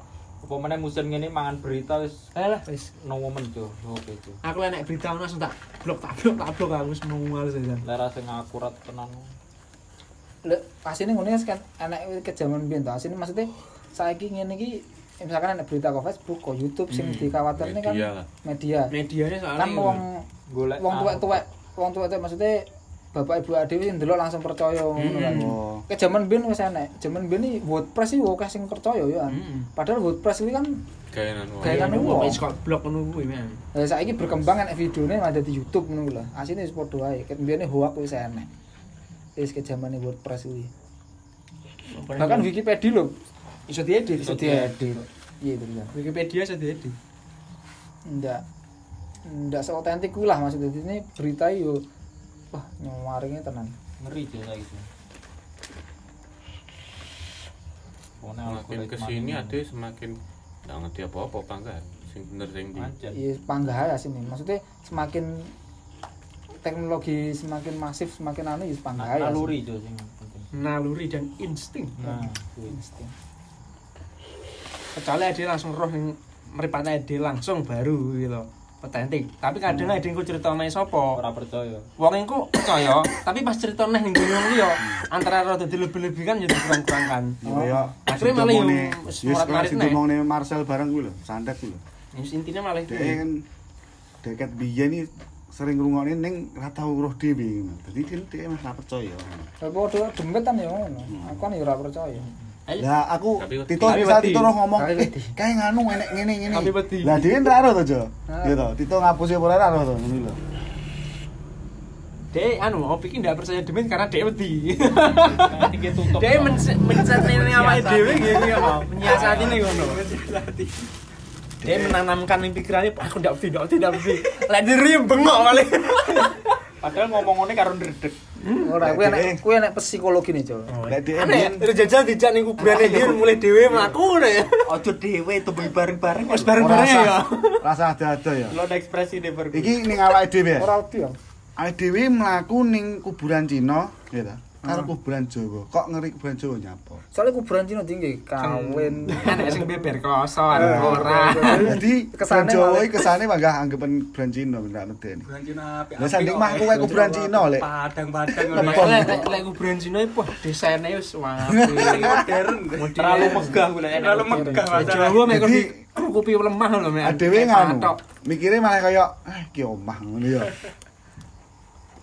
Apa meneh musim ngene mangan berita wis Alah wis. no moment tuh. Oke tuh. Aku lek nek berita ono langsung tak blok tak blok tak blok aku wis mau males aja. Lera sing akurat tenan. Lek asine ngene kan enek kejaman biyen to. Asine maksudnya saiki ngene iki misalkan enek berita ke Facebook, ke YouTube sing dikhawatirne kan Media lah. media. Medianya soalnya Kan wong Golek wong tuwek-tuwek, wong tuwek-tuwek maksudnya bapak ibu adewe sing ndelok langsung percaya ngono kan. Oh. Ke jaman biyen wis enek. Jaman biyen iki WordPress iki akeh sing percaya ya. Mm-mm. Padahal WordPress iki kan Gayanan wong. Gayanan Kayak wong. wis kok blok ngono kuwi men. Lah saiki berkembang enek videone ada di YouTube ngono lho. Asine wis padha wae. Ket mbiyene hoak wis enek. Wis ke zamane WordPress kuwi. Bahkan Wikipedia lho iso diedit, iso diedit. Iya itu kan. Wikipedia iso diedit. Ndak ndak seotentik kuwi lah maksudnya ini berita yo wah nyawaringe tenan. ngeri saiki. Pokoknya Semakin ke sini ini. ada semakin nggak ngerti apa-apa apa enggak. Sing bener sing di. Iya panggah ya sini. Maksudnya semakin teknologi semakin masif semakin anu ya panggah ya. Naluri itu sing penting. Naluri dan insting. Nah, kuwi. Insting. Kecuali ada langsung roh yang meripatnya ada langsung baru gitu. Otentik. Tapi kadang ada yang ku cerita sama sapa. ora percaya. Wong engko percaya, tapi pas cerita neh ning dunia liya, antara rada dilebih-lebihkan ya dikurang-kurangkan. Kaya Akhirnya malah sidomone- wis morat marit neh. sidomone Marcel bareng kuwi lho, santet kuwi lho. Wis intine malah Dek itu. kan deket biyen iki sering ngrungokne ning ra tau roh dhewe. Dadi mah ra percaya. Lah padha demetan ya ngono. Aku kan ya ora percaya. Lah aku. Tito bisa. Tito roh ngomong eh, kayak nganu enek ngene ngene. Tapi wedi. Lah dia ra roh to, Jo. Ah. Gitu. Tito ngapusi apa ora roh to ngono lho. Dek anu opi ki ndak percaya demen karena dek wedi. Iki tutup. Dek mencet ini awake dhewe gitu ya, menyiasati nih ngono. Dia menanamkan ning pikirannya, aku ndak wedi, ndak wedi, ndak wedi. Lek diri bengok kali. Padahal ngomong-ngomongnya karo ndredeg. Ora kuwi enek kuwi enek psikologi nih. Lek dia Aneh, biyen terus jajal dijak ning kuburane dia mulai dhewe mlaku ngono ya. Ojo dhewe temui bareng-bareng. Wis bareng-bareng ya. rasa ada-ada ya. Lo ekspresi deh baru. Iki ning awake dhewe. Ora wedi ya. Awake dhewe mlaku ning kuburan Cina, ta. Karo kuburan Jawa. Kok ngeri kuburan Jawa nyapa? Soalnya kuburan Cina tinggi kawin. Enek sing beber koson ora. Jadi kuburan Kesane Jawa iki kesane manggah anggapan kuburan Cina bener medeni. Bulan Cina apik. Lah, sanding mah aku kayak kuburan Cina, Lek. Padang-padang Lek lek lek kuburan Cina wah desainnya wis wapi. modern. Terlalu megah. Terlalu megah. Jawa mek kupi lemah lho mek. Adewe nganu. Patok. Mikire malah kaya eh ki omah ngono ya.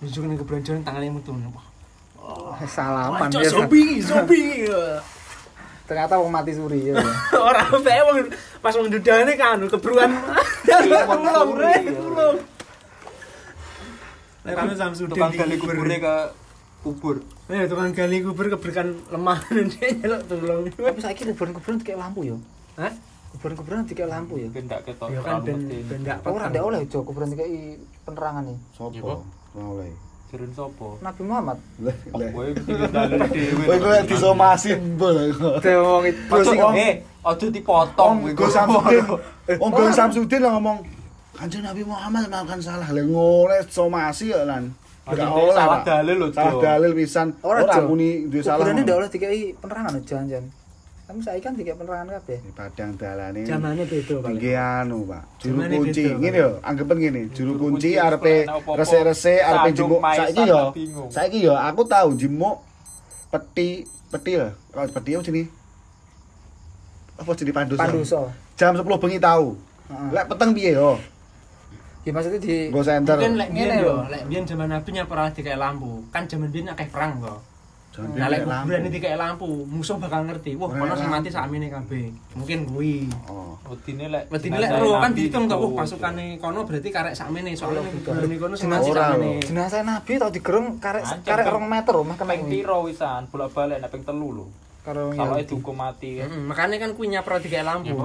Nunjuk ning kuburan Jawa tangannya mutu. Salaman ya. zombie, zombie. Ternyata wong mati suri ya. Ora bae wong pas wong dudane kan kebruan. Tulung, re, tulung. Lek anu Samsudin Tukang gali kubur. kuburnya ke kubur. Eh tukang gali kubur keberkan lemah dia nyelok tolong. Tapi saiki kuburan-kuburan dikek lampu yo. Hah? Kuburan-kuburan dikek lampu yo. Ben ndak ketok Ya kan ben terlalu mesti. ben ndak Ora ndak oleh jo kuburan dikek penerangan nih. Sopo? Ora oleh. Jerun sapa? Nabi Muhammad. Lah, lah. Kowe mesti dalil dhewe. Kowe kowe disomasi mbol. Wong Ojo eh, ojo dipotong Go Samsudin. Om Go Samsudin lah ngomong Kanjeng Nabi Muhammad melakukan salah. Lah ngono somasi ya lan. Gak oleh, salah dalil lho, Salah dalil pisan. Ora muni duwe salah. Kuburannya ndak oleh dikek penerangan lho jan-jan. Tapi saiki kan dikek penerangan kabeh. Di Padang dalane. Zamane beda kali. Iki anu, Pak. Juru Zamane kunci. beda, Ngene yo, anggapan ngene, juru Juru kunci kunci arepe sekolah resik-resik arepe Sandung jemuk. maisan Saiki yo. lah bingung. Saiki yo aku tahu jemuk peti peti ya. Kalau peti apa sini? Apa jadi pandusa? Panduso. Jam 10 bengi tahu. Heeh. Lek peteng piye yo? Ya maksudnya di Go center. Mungkin lek Ngene biyen lho. yo, lek biyen zaman Nabi nya pernah dikai lampu. Kan zaman biyen akeh perang kok. Nah, lek kuburan dikai lampu, musuh bakal ngerti. Wah, kono sing mati sakmene kabeh. Mungkin kuwi. Oh. Wedine lek Wedine lek ro kan Nabi dihitung kok, wah pasukane kono berarti karek sakmene soalnya kuburan kono sing mati sakmene. jenazah Nabi tau digerung karek Anjir, karek Bang. 2 meter mah kena Ping piro wisan bolak-balik nek ping telu lho. karo Kalau itu mati. Heeh, makanya kan kuwi nyapro dikai lampu.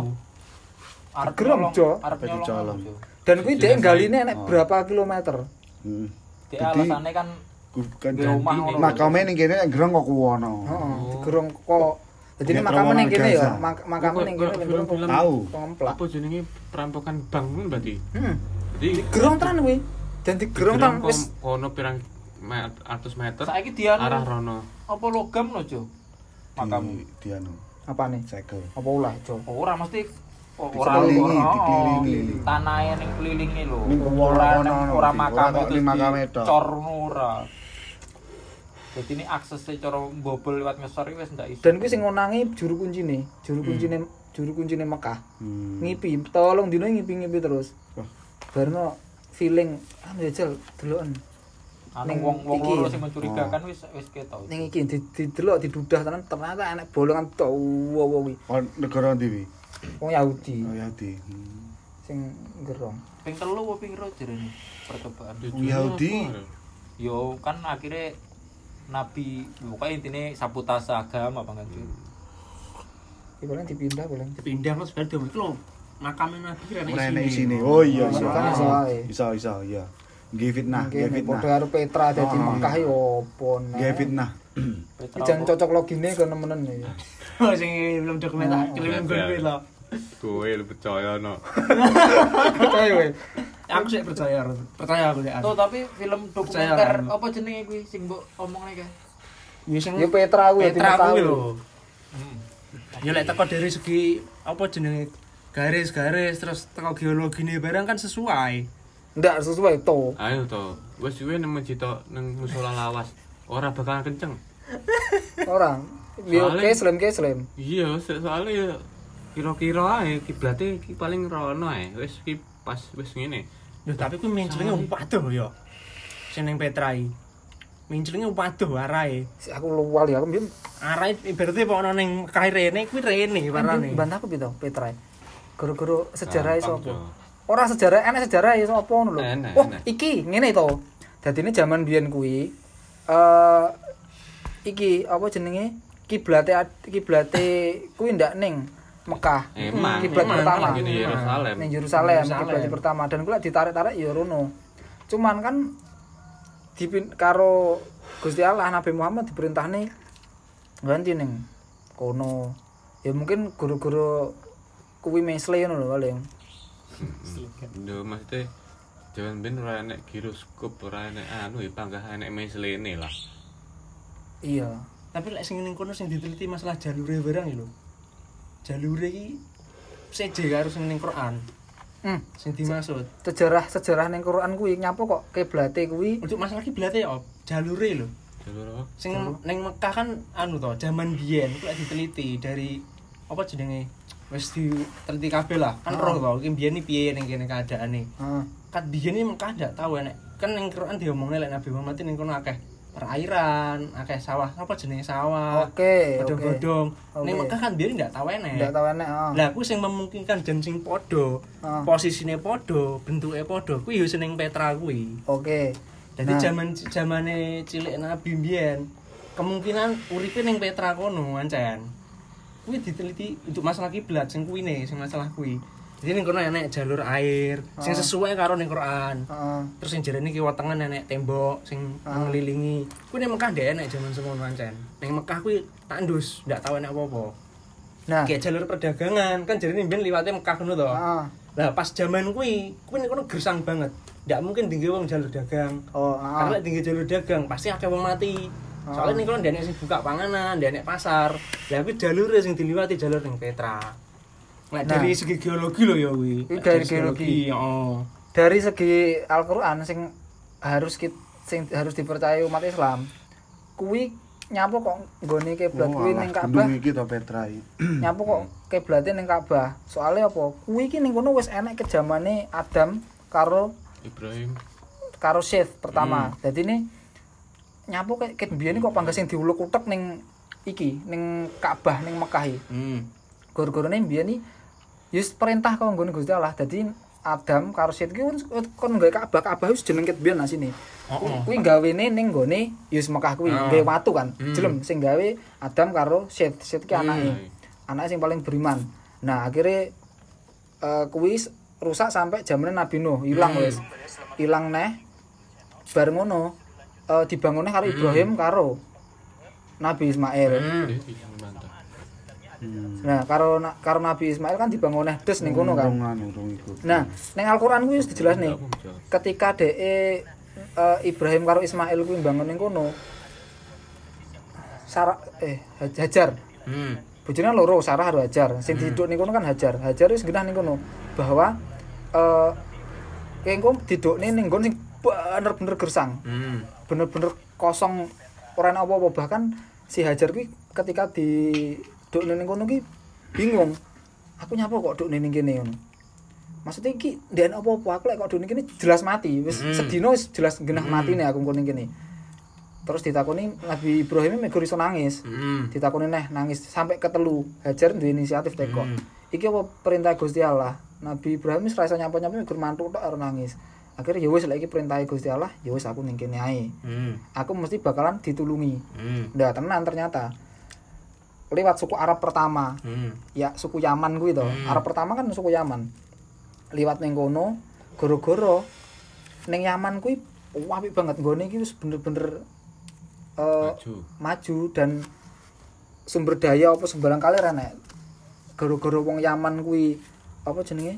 Arep Gerem, Jo. Arep nyolong. Dan kuwi dhek galine nek Oh. berapa kilometer? Hmm. Dia Jadi- alasane kan Bukan di rumah ngono. makame ning kene nek gerong kok kuwono. Heeh, digerung kok Jadi ini Metro makamnya ning kene ya, Gaza. mak- makamnya ning kene Film-film Tahu. apa jenenge perampokan bank ngono berarti Hmm. jadi Gerong tenan kuwi. Dan digerong digerong tenan wis kono pirang me- atus meter Saiki dia anu, arah rono apa logam lho, Jo? Makamu. Di di anu, apa nih? segel. Apa ulah, Cok? Ora mesti oh, ora Dikelilingi. Tanahe ning kelilinge lho. Ora no. ora makam itu makame tok. cor ora. Jadi ini aksesnya cara bobol lewat iki wis ndak iso. Dan kuwi sing ngonangi juru kuncine, juru kuncine juru kuncine Mekah. Hmm. Ngipi, tolong dino ngipi-ngipi terus. Wah. Barno feeling anu ya jel deloken. Anu ning wong-wong iki loro sing mencurigakan wis wis ketok. Ning iki di- didelok didudah tenan ternyata enek bolongan dawa kuwi. Oh, negara ndi wi? Wong Yahudi Oh, Yahudi. Hmm. sing gerong. Ping telu apa ping piro jerene percobaan. Wong Yahudi. Yo kan akhirnya nabi bukan intinya saputas agama apa enggak sih hmm. boleh dipindah boleh dipindah lo sebenarnya itu lo makamnya nabi rene di sini oh iya bisa bisa bisa, bisa, bisa iya Gevit nah, Gevit nah. Podo Petra jadi oh, Mekah yo opo nah. Gevit nah. Ijan cocok logine ke nemenen ya. Oh, sing belum dokumen tak oh. kirim gue lho. Gue lu percaya no. Percaya Aku sih percaya, percaya aku sih. Tuh tapi film Percaya dokumenter kan? apa jenenge kuwi sing mbok omongne kae? Ya sing Ya Petra kuwi Petra Mekah kuwi lho. Ya lek teko dari segi apa jenenge garis-garis terus teko geologine barang kan sesuai. Ndak sesuai to. Ayo to. Wis suwe nemu cita nang musola lawas. Ora bakal kenceng. Orang. Yo Soalnya- ke slam ke slam. Iya, so- soalnya ya kira-kira ae kiblate ki paling rono ae. Wis ki pas wis ngene. Lho tapi kuwi menclenge waduh ya. Sing ning Petra iki. Menclenge waduh arahe. Si aku luwal ya aku mbiyen Arahe ibaratnya kok ana ning Mekah rene kuwi rene warane. bantah aku pito Petra. Guru-guru sejarah sapa? Jo. Ora sejarah enek sejarah ya sapa ngono lho. Wah, iki ngene to. Dadine zaman biyen kuwi eh iki apa jenenge? Kiblate kiblate kuwi ndak ning Mekah. Emang, kiblat emang, pertama. emang, Ini Yerusalem. Ning Yerusalem, kiblat pertama dan kula ditarik-tarik ya rono. Cuman kan dipin karo Gusti Allah Nabi Muhammad diperintahne ganti ning kono. Ya mungkin guru-guru kuwi mesle ngono lho paling. Ndo maksudnya Jangan ben ora enek giroskop, ora enek anu ya panggah enek meslene lah. Iya. Tapi lek sing ning kono sing diteliti masalah jalure barang iki lho. Jalure iki seje karo sing ning Quran. Hmm. Sing dimaksud. Sejarah sejarah ning Quran kuwi nyapa kok kiblate kuwi Untuk masalah kiblate ya jalure lho. Jalur apa? Sing ning Mekah kan anu to, zaman biyen ku lek diteliti dari apa jenenge wis diteliti kabeh lah. Kan roh to, iki biyen iki piye ning kene keadaane. Heeh. Kat biyen iki Mekah ndak tahu enek. Kan ning Quran diomongne lek Nabi Muhammad ning kono akeh perairan, akeh sawah, apa jenenge sawah. Oke. Godhong-godhong. Ning Oke. Mekah kan biyen ndak tahu enek. Ndak tahu enek, heeh. Lah kuwi sing memungkinkan jan sing padha, Ah. posisine padha, bentuke padha, kuwi sing ning Petra kuwi. Oke. Jadi Nah. zaman zamane cilik Nabi mbiyen kemungkinan uripe ning Petra kono ancen. Kuwi diteliti untuk masalah kiblat sing kuwi ne, sing masalah kuwi. Jadi ning kono enek jalur air sing Ah. sesuai karo ning Quran. Heeh. Terus sing jarene kiwa tengen enek tembok sing Ah. ngelilingi. Kuwi ning Mekah ndek enek zaman semono ancen. Ning Mekah kuwi tandus, ndak tau enek apa-apa. Nah, Kayak jalur perdagangan kan jarene mbiyen liwate Mekah ngono to. heeh. Lah pas zaman kuwi, kuwi ning kono gersang banget. Ndak mungkin tinggi wong jalur dagang. Oh, Karena heeh. tinggi jalur dagang pasti akeh wong mati. Soalnya ning kono ndek sing buka panganan, ndek pasar. Lah kuwi jalure sing diliwati jalur ning Petra. Nah. dari segi geologi lho ya kuwi. Kuwi Nek dari geologi. heeh. Dari segi Al-Qur'an sing harus kit, sing harus dipercaya umat Islam, kuwi nyapu kok nggone kiblat Oh, kuwi ning Ka'bah. iki to Petra iki. Nyapu kok kiblate ning Ka'bah. Soale apa? Kuwi iki ning kono wis enek ke zamane Adam karo Ibrahim karo Seth pertama. Jadi ini nyapu kayak ket biyen kok panggas sing diulek-utek ning iki ning Ka'bah ning Mekah iki. Hmm. Gor-gorone biyen iki yus perintah kok nggone Gusti Allah. Dadi Adam karo Seth ki kon gawe Ka'bah, Ka'bah wis jeneng ket biyen asine. Heeh. Kuwi gawene ning nggone yus Mekah kuwi, Ah. gawe watu kan. Hmm. Jelem sing gawe Adam karo Seth. Seth ki Hmm. anake. Anake sing paling beriman. Nah, akhirnya eh kuwi rusak sampai zaman Nabi Nuh, ilang Hmm. wis. Ilang neh. Bareng ngono eh dibangunnya karo Ibrahim karo Nabi Ismail. Hmm. Hmm. Nah, karo karo Nabi Ismail kan dibangunnya des ning kono kan. Ikut. Nah, ning Al-Qur'an kuwi wis nih. Ketika DE eh, Ibrahim karo Ismail kuwi bangun ning kono. Sarah eh Haj- Hajar. Hmm. Bojone loro, Sarah karo Hajar. Sing diduk ning kono kan Hajar. Hajar wis genah ning kono bahwa eh engko didukne ning nggon sing bener-bener gersang. Hmm. Bener-bener kosong ora ana apa-apa bahkan si Hajar kuwi ketika di dukne ning kono ki bingung. Aku nyapa kok dukne ning kene ngono. Maksudnya iki ndek apa-apa aku lek kok dukne kene jelas mati. Wis Hmm. sedina wis jelas genah matine aku ning kene. Terus ditakoni Nabi Ibrahim megur iso nangis. Hmm. ditakoni neh nangis sampai ketelu Hajar duwe inisiatif teko Hmm. iki apa perintah Gusti Allah Nabi Ibrahim wis ra iso nyapa-nyapa mikur mantuk tok nangis akhirnya ya wis lek iki perintah Gusti Allah ya wis aku ning kene ae Hmm. aku mesti bakalan ditulungi Hmm. ndak tenan ternyata lewat suku Arab pertama. Hmm. ya suku Yaman kuwi to Hmm. Arab pertama kan suku Yaman. Liwat ning kono goro-goro ning Yaman kuwi apik banget. Iki wis bener-bener eh, maju. maju dan sumber daya apa sembarang kali enek. Gara-gara wong Yaman kuwi apa jenenge?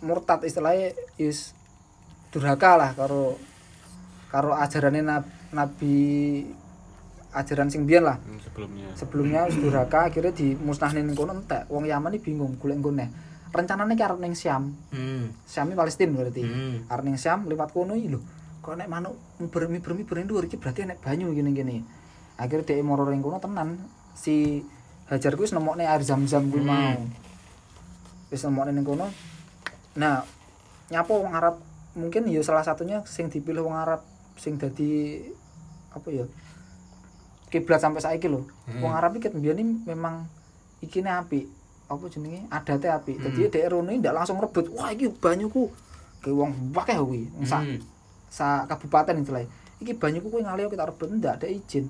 Murtad istilahnya is durhaka lah karo karo ajarane Nab- Nabi ajaran sing biyen lah. Hmm, sebelumnya. Sebelumnya wis durhaka akhirnya dimusnahne ning kono entek. Wong Yaman iki bingung golek nggone rencanane ki arep ning Syam Hmm. Syam iki Palestina berarti. Hmm. arep ning Syam liwat kono iki lho kok nek manuk bermi bermi dhuwur iki berarti nek banyu gini gini akhirnya dia moro ring kono tenan. Si Hajar kuwi wis nemokne air zam-zam kuwi Hmm. mau. Wis nemokne ning kono. Nah nyapa wong Arab? Mungkin ya salah satunya sing dipilih wong Arab sing dadi apa ya kiblat sampai saiki lho. Hmm. wong Arab iki mbiyen iki memang ikine apik. Apa jenenge? Adate apik. Hmm. dadi dhek rono iki ndak langsung rebut wah iki banyuku. Ke wong akeh kuwi sak Hmm. sa kabupaten istilahnya iki banyuku kuwi ngalih kita rebut ndak ada izin.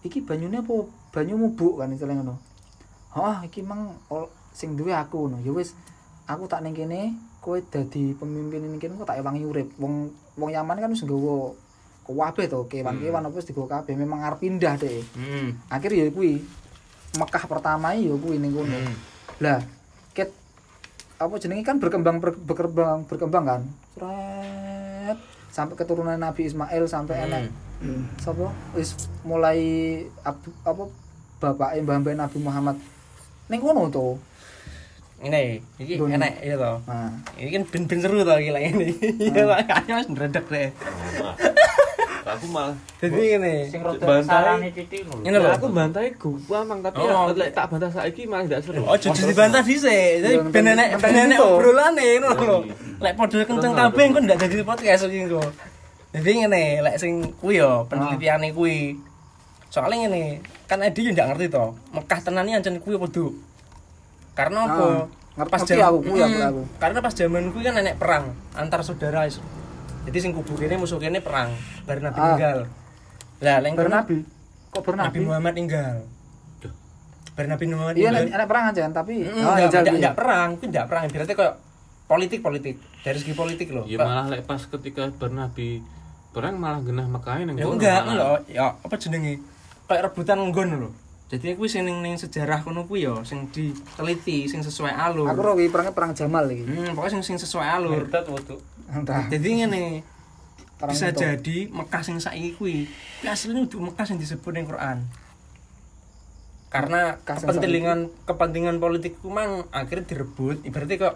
Iki banyune apa? Banyu mubuk kan istilahnya ngono. Oh iki mang ol- sing duwe aku ngono. Ya wis aku tak ning kene kowe dadi pemimpin ning kene kok tak ewangi urip. Wong wong Yaman kan wis nggawa kabeh to kewan-kewan apa wis digawa kabeh memang arep pindah deh Hmm. akhirnya ya kuwi Mekah pertama ya kuwi ning kono Hmm. lah ket apa jenenge kan berkembang ber- berkembang berkembang kan Sret, sampai keturunan Nabi Ismail sampai Hmm. enek sapa wis mulai ab- apa bapak mbah mbah Nabi Muhammad ning kono to Ini, iki Gini. enak ya toh. nah Ini kan ben-ben seru toh gila ini. Iya, kayaknya mas ngeredek deh. Aku malah Jadi ini. Bantai. lho. Ini loh. aku bantai gua mang tapi Oh. lek tak bantah saiki malah ndak seru Oh, jadi dibantah dhisik. Jadi ben enek nonton- ben enek nonton itu. obrolane ngono lho. Iya. Lek padha kenceng kabeh engko ndak jadi podcast iki engko. Jadi ngene, lek sing kuwi yo penelitiane kuwi. Soalnya ngene, kan Edi yo ndak ngerti to. Mekah tenan iki ancen kuwi apa? Karena apa? Ah, ngerti- aku kuwi, aku- aku. Karena pas zaman kuwi kan enek perang antar saudara Jadi sing kubu kene musuh kene perang, bar Nabi Ah. ninggal. Lah leng kono bernabi kok Nabi bernabi Muhammad ninggal. Bar Nabi Muhammad iya nek perang aja tapi Mm, oh, enggak, enggak, enggak perang, itu enggak perang. Berarti kayak politik politik dari segi politik loh. Ya malah lek pas ketika bernabi perang malah genah Mekah nang ya enggak lho ya apa jenenge kayak rebutan nggon lho jadi kuwi sing ning ning sejarah kono kuwi ya sing diteliti sing sesuai alur. Aku roh iki perangnya perang Jamal iki. Hmm, pokoknya sing sing sesuai alur. Waktu entah. Jadi ngene perang bisa itu. jadi Mekah sing saiki kuwi kuwi asline udah Mekah sing disebut ning Quran. Karena Mekah kepentingan kepentingan politik ku mang akhirnya direbut. Ibaratnya kok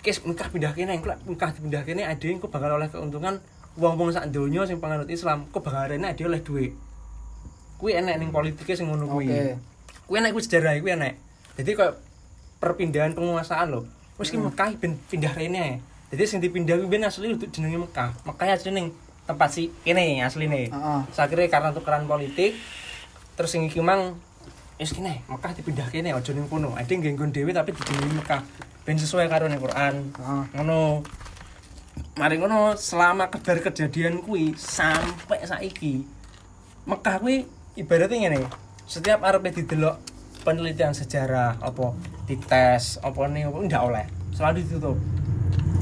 kes Mekah pindah kene engko Mekah dipindah kene ade engko bakal oleh keuntungan wong-wong sak donya sing penganut Islam kok bakal rene ade oleh duit kuwi enek ning politiknya sing ngono kuwi. Oke. kuwi enek kuwi sejarah kuwi enek. Jadi kok perpindahan penguasaan loh wis ki Mekah ben pindah rene jadi sing dipindah kuwi ben asli untuk jenenge Mekah. Mekah asli ning tempat si kene asline. Heeh. sakire karena tukeran politik terus sing iki mang wis kene Mekah dipindah kene aja ning kono. Nggih nggon dhewe tapi dijenengi Mekah. Ben sesuai karo ning Quran. Ngono. Mari ngono selama kebar kejadian kuwi sampai saiki Mekah kuwi ibaratnya ngene setiap arepe didelok penelitian sejarah apa dites apa nih apa ndak oleh selalu ditutup.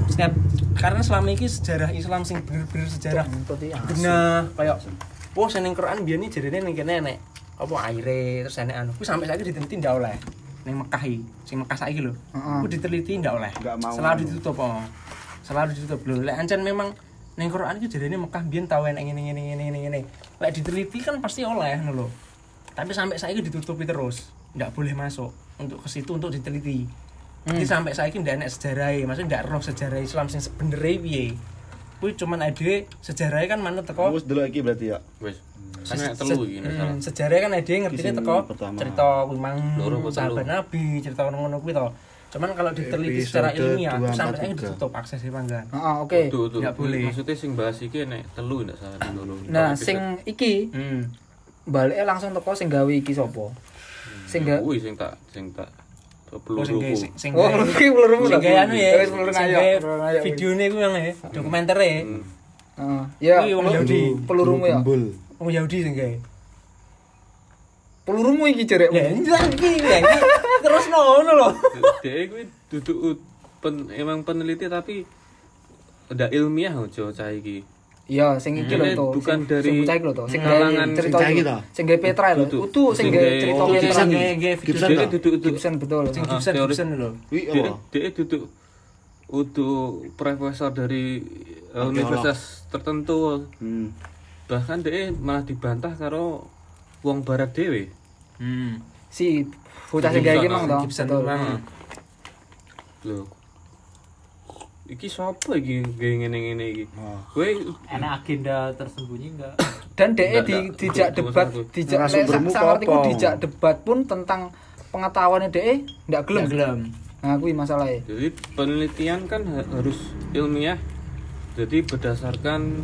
Setiap karena selama ini sejarah Islam sing bener-bener sejarah bener kayak wah sing ning Quran biyen iki jarene ning kene enek apa aire terus enek anu kuwi sampai saiki diteliti ndak oleh ning Mekah iki sing Mekah saiki lho. Heeh. kuwi diteliti ndak oleh selalu ditutup oh. Selalu ditutup. Lho lek ancen memang ning Quran iki jarene Mekah biyen tau enek ngene ngene ngene ngene ngene lek diteliti kan pasti oleh ngono lho. Tapi sampai saiki ditutupi terus ndak boleh masuk untuk ke situ untuk diteliti. Jadi sampai saiki ndak enek sejarahnya maksudnya ndak roh sejarah Islam sing sebenere piye. Kuwi cuman ade sejarahnya kan manut teko Wis delok iki berarti ya. wis. Kan nek telu iki Hmm, sejarahnya kan ada yang ngerti Kisah teko pertama. cerita kuwi mang sahabat nabi cerita ngono-ngono kuwi to cuman kalau diteliti secara ilmiah sampai empat, saiki tiga. ditutup aksesnya panggan Heeh, oke. Tuh, tuh. Boleh. Maksudnya sing bahas iki nek telu ndak salah dulu. Nah, sing iki hmm. balike langsung teko sing gawe iki sapa? Sing ga kuwi sing tak sing tak Oh, peluru sing gawe sing sing Oh, gawe- iki pelurumu sing gawe anu ya Wis peluru sing ayo. gawe peluru ayo. videone kuwi yang ya dokumenter ya Hmm. Heeh. Ya, Kuwi wong peluru- Yahudi. pelurumu ya. Oh Yahudi sing gawe Pelurumu iki jerek. ya ini kan iki ya terus ngono lho Dia kuwi duduk pen, emang peneliti tapi ndak ilmiah aja cah iki. Iya, sing iki lho to. bukan Sing- dari sing kalangan cerita iki. to? Sing gawe Petra lho. Duduk. Utu sing gawe cerita oh Petra. Gibson duduk Gibson betul. sing Ah, Gibson. Gibson lho dia, duduk untuk profesor dari uh, universitas tertentu Hmm. bahkan dia malah dibantah karo wong barat dewe hmm Si bocah sing gawe iki mang to. Gibson mang. lho iki sapa iki gawe ngene-ngene iki Oh. kowe enak agenda tersembunyi enggak Dan DE di dijak debat, dijak apa? dijak debat pun tentang pengetahuannya DE ndak gelem. Gelem Nah, kuwi masalahnya. jadi penelitian kan ha- harus ilmiah jadi berdasarkan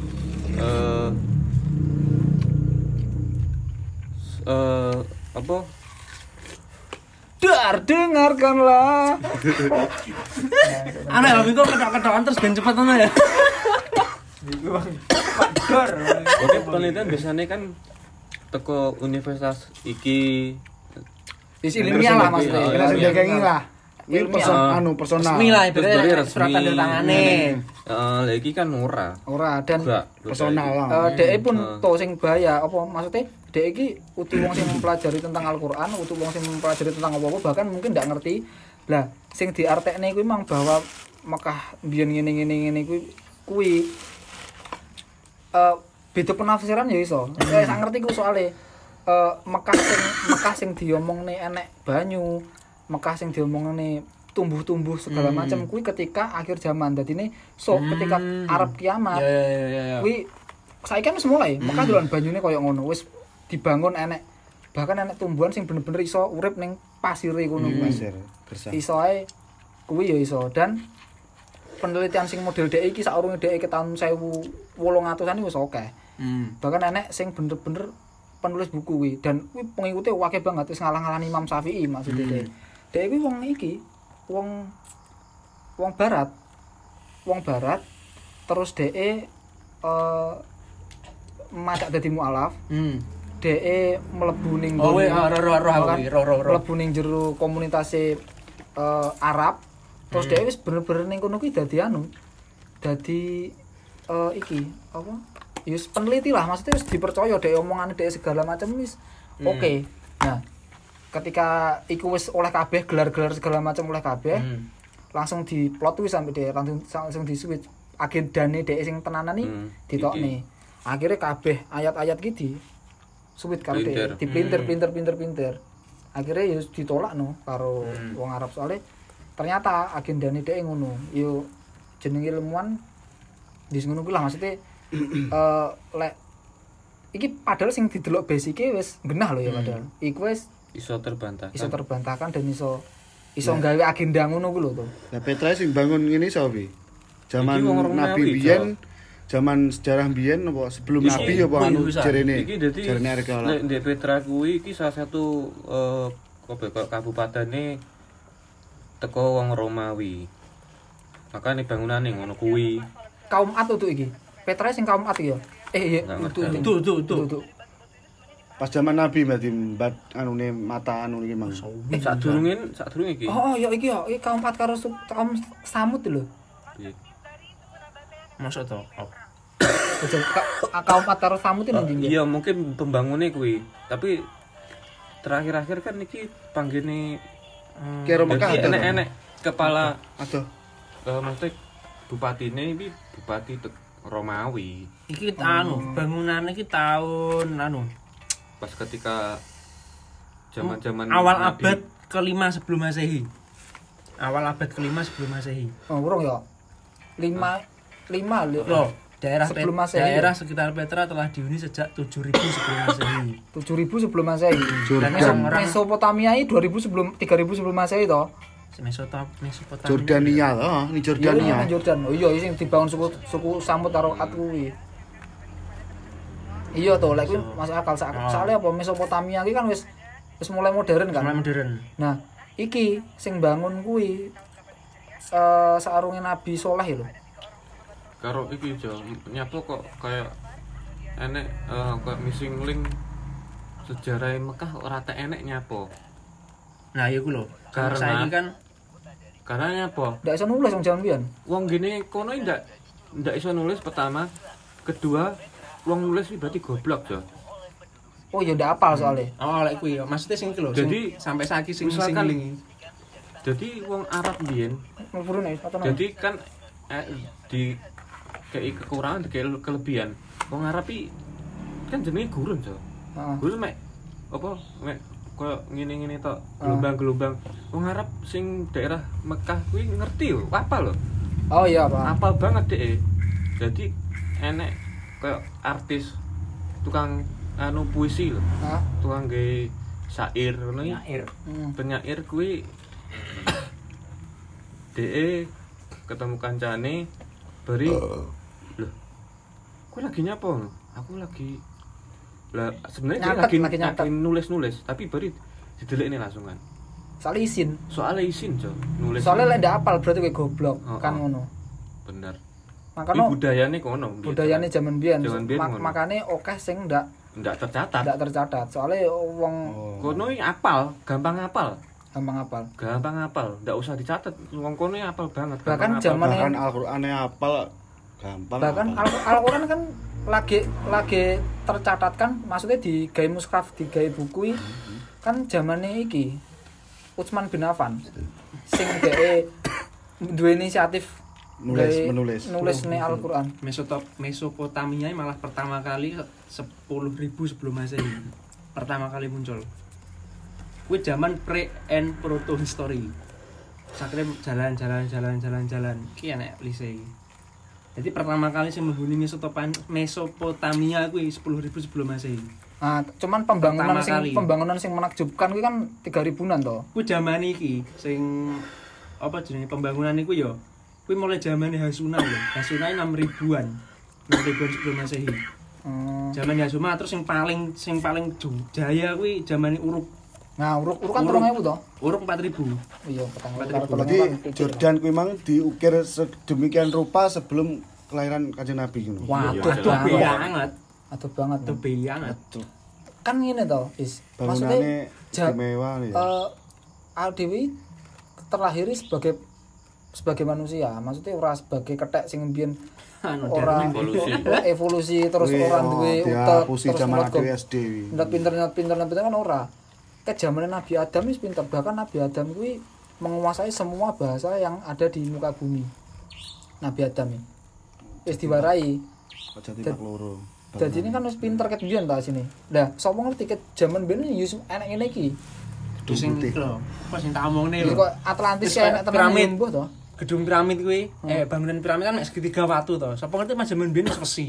eh, apa Dar dengarkanlah. aneh tapi kok kedok-kedokan terus ben cepet ngono ya Oke, penelitian biasanya kan teko universitas iki Isi ilmiah lah maksudnya. ilmiah. Langsung Iya, dagangi lah. Ilmiah. person anu personal. resmi lah resmi. surat tanda tangane Eh, lagi kan ora. Ora dan. Personal lah. eh pun Hmm. to sing bahaya apa maksudnya DE iki utuh wong sing mempelajari tentang Al-Qur'an, utuh wong sing mempelajari tentang apa-apa bahkan mungkin ndak ngerti. Lah, sing diartekne kuwi mang bahwa Mekah biyen ngene-ngene ngene kuwi kuwi eh beda penafsiran ya iso. Saya sak ngerti ku soalnya eh Mekah sing Mekah sing diomongne enek banyu, Mekah sing diomongne tumbuh-tumbuh segala Hmm. macam kuwi ketika akhir zaman. Dadine so ketika Hmm. Arab kiamat ya ya ya ya kuwi saiki kan wis mulai Mekah dolan banyune koyo ngono wis dibangun enek bahkan enek tumbuhan sing bener-bener iso urip ning pasire kono kuwi Pasir gersang. iso ae kuwi ya iso. Dan penelitian sing model DE iki saurunge DE ke tahun 1800-an iki wis akeh hmm. Bahkan enek sing bener-bener penulis buku kuwi dan kuwi pengikutnya akeh banget wis ngalah-ngalahani Imam Syafi'i maksudnya DE DE kuwi wong iki wong wong barat wong barat terus DE eh madak dadi mualaf, Hmm. DE mlebu ning Oh, weh, ah, roh, roh, roh, kan, roh, roh, roh. mlebu ning jero komunitas eh Arab. Terus DE wis bener-bener ning kono kuwi dadi anu. Dadi eh iki apa? Ya wis peneliti lah, maksudnya wis dipercaya DE omongane DE segala macam wis oke. Nah, ketika iku wis oleh kabeh gelar-gelar segala macam oleh kabeh, Hmm. langsung di plot twist sampai dia langsung langsung di switch agendane dhek sing tenanan nih Hmm, ditokne akhirnya kabeh ayat-ayat ki di switch karo Pinter. dhek dipinter Hmm. pinter pinter pinter akhirnya ya ditolak no karo Hmm. wong Arab soalnya ternyata agendane dhek ngono yo jenenge ilmuwan di ngono kuwi lah maksudnya eh lek iki padahal sing didelok basike wis genah lho ya Hmm. padahal iku wis iso terbantahkan iso terbantahkan dan iso iso Nah. nggawe agenda ngono kuwi lho to Lah Petra sing bangun ngene sapa? Pi? Zaman Nabi biyen zaman sejarah biyen apa sebelum Iki Nabi apa kuwi anu jarene? dadi jarene arkeolog. nek di Petra kuwi iki salah satu kok kabupatene teko wong Romawi makanya bangunane ngono kuwi kaum At tuh iki. Petra sing kaum At ya. Eh iya, itu. Itu, itu, itu. itu. Pas zaman Nabi berarti mbat anune mata anu iki mang. eh sadurunge sadurunge iki Oh, oh ya iki ya, iki kaum At karo kaum Samud lho. Masa to? Oh. Ojo, ka- kaum At karo Samud itu ndi? iya mungkin pembangunnya kuwi tapi terakhir-akhir kan iki panggene hmm, Kira Mekah jadi ada, enek-enek kepala Aduh. eh maksudnya bupatine iki bupati tek- Romawi Iki anu, bangunan iki tahun anu pas ketika zaman-zaman awal Nabi. abad kelima sebelum masehi. Awal abad kelima sebelum masehi. Oh, urung ya. 5 5 lho. Daerah Sebelum Pet- Masehi. daerah sekitar Petra telah dihuni sejak 7000 sebelum masehi. 7000 sebelum Masehi. Jordan. Meso- Mesopotamia ini 2000 sebelum 3000 sebelum Masehi to. Mesotop, Mesopotamia. Jordania oh, ini Iya, Jordania. iya, Jordan. Oh iya, sing dibangun suku suku Samud karo At kuwi. Iya to, lek kuwi masuk akal Sa- Oh. soalnya apa Mesopotamia iki kan wis wis mulai modern kan. Mulai modern. Nah, iki sing bangun kuwi eh saarunge Nabi Soleh lho. Karo iki jo nyapo kok kayak enek eh, kayak missing link sejarah Mekah ora tak enek nyapo Nah, iya lho. Karena- Saiki kan karena nyapo Ndak iso nulis wong jaman wong gini kono ndak ndak iso nulis pertama kedua wong nulis berarti goblok jo Oh iya ndak apal soalnya. oh lek kuwi ya. Maksudnya sing lho, sing Jadi, sampai saiki sing link. jadi wong Arab biyen atau jadi kan eh, di kayak kekurangan kayak kelebihan wong Arab i kan jenenge gurun jo Heeh. gurun mek apa mek koyo ngene-ngene tok gelombang-gelombang wong Arab sing daerah Mekah kuwi ngerti lho apa lho Oh iya, Pak. apal banget deh jadi enek kayak artis tukang anu puisi lho Hah? tukang gawe syair ngono iki Nyair. Hmm. penyair kuwi DE ketemu kancane beri loh aku lagi nyapa aku lagi lah sebenarnya lagi, lagi nulis nulis tapi beri didelik ini langsung kan Soalnya izin. soalnya izin jo nulis Soalnya lek ndak apal berarti kowe goblok, Oh, kan oh. ngono. bener Makanya Kuwi budayane kono biyen. budayane jaman biyen. Jaman biyen Ma- ngono. makane akeh sing ndak ndak tercatat ndak tercatat. Soalnya wong Oh. kono apal gampang apal gampang apal. gampang apal ndak usah dicatat wong kono apal banget Bahkan zaman- Bahkan Al-Qur'ane apal gampang. Bahkan. Al- Al-Qur'an kan lagi lagi tercatatkan maksudnya di gawe muskaf di gawe buku i, kan zamane iki Utsman bin Affan sing gawe duwe inisiatif Nulis, menulis. nulis nih Al-Qur'an. Mesotop Mesopotamia malah pertama kali 10.000 sebelum Masehi. Pertama kali muncul. Kuwi zaman pre and proto history. Sakre jalan-jalan jalan-jalan jalan. Ki enek lise iki. Jadi pertama kali sing menghuni Mesotopan Mesopotamia kuwi 10.000 sebelum Masehi. Nah, cuman pembangunan Pertama sing kali. pembangunan sing menakjubkan kuwi kan 3000-an to. Kuwi zaman iki sing apa jenenge pembangunan iku ya. Kuwi mulai zaman Hasuna lho. Hasuna 6000-an. 6000-an sebelum Masehi. Hmm. Zaman Yasuma terus yang paling sing paling jaya kuwi zaman Uruk. Nah, uruk uruk kan Uruk. 3000 to. Uruk 4000. Iya, Jadi. Jordan kuwi mang diukir sedemikian rupa sebelum kelahiran Kanjeng Nabi ngono. Waduh Iya, Aduh banget. banget. Aduh banget. Aduh banget. Kan ngene to, Is. Maksudnya istimewa nih. ya. eh Aldewi terlahiri sebagai sebagai manusia, maksudnya ora sebagai ketek sing mbiyen Anu, ora Evolusi. evolusi terus Kuwi, ora oh, duwe dia utek terus zaman SD. Ndak pinter ndak pinter ndak pinter kan ora. Ke zaman Nabi Adam wis pinter, bahkan Nabi Adam kuwi menguasai semua bahasa yang ada di muka bumi. Nabi Adam ini. Wis diwarai. Kok jadi tak ini kan wis pinter ket biyen ta sini. Lah, sapa ngerti ket zaman biyen yo enek ngene iki. Terus sing lho, apa sing tak omongne lho. kok Atlantis kayak enek tenan piramid. mbuh to. Gedung piramid kuwi, eh bangunan piramid kan segitiga watu to. Sapa ngerti mas jaman biyen wis besi.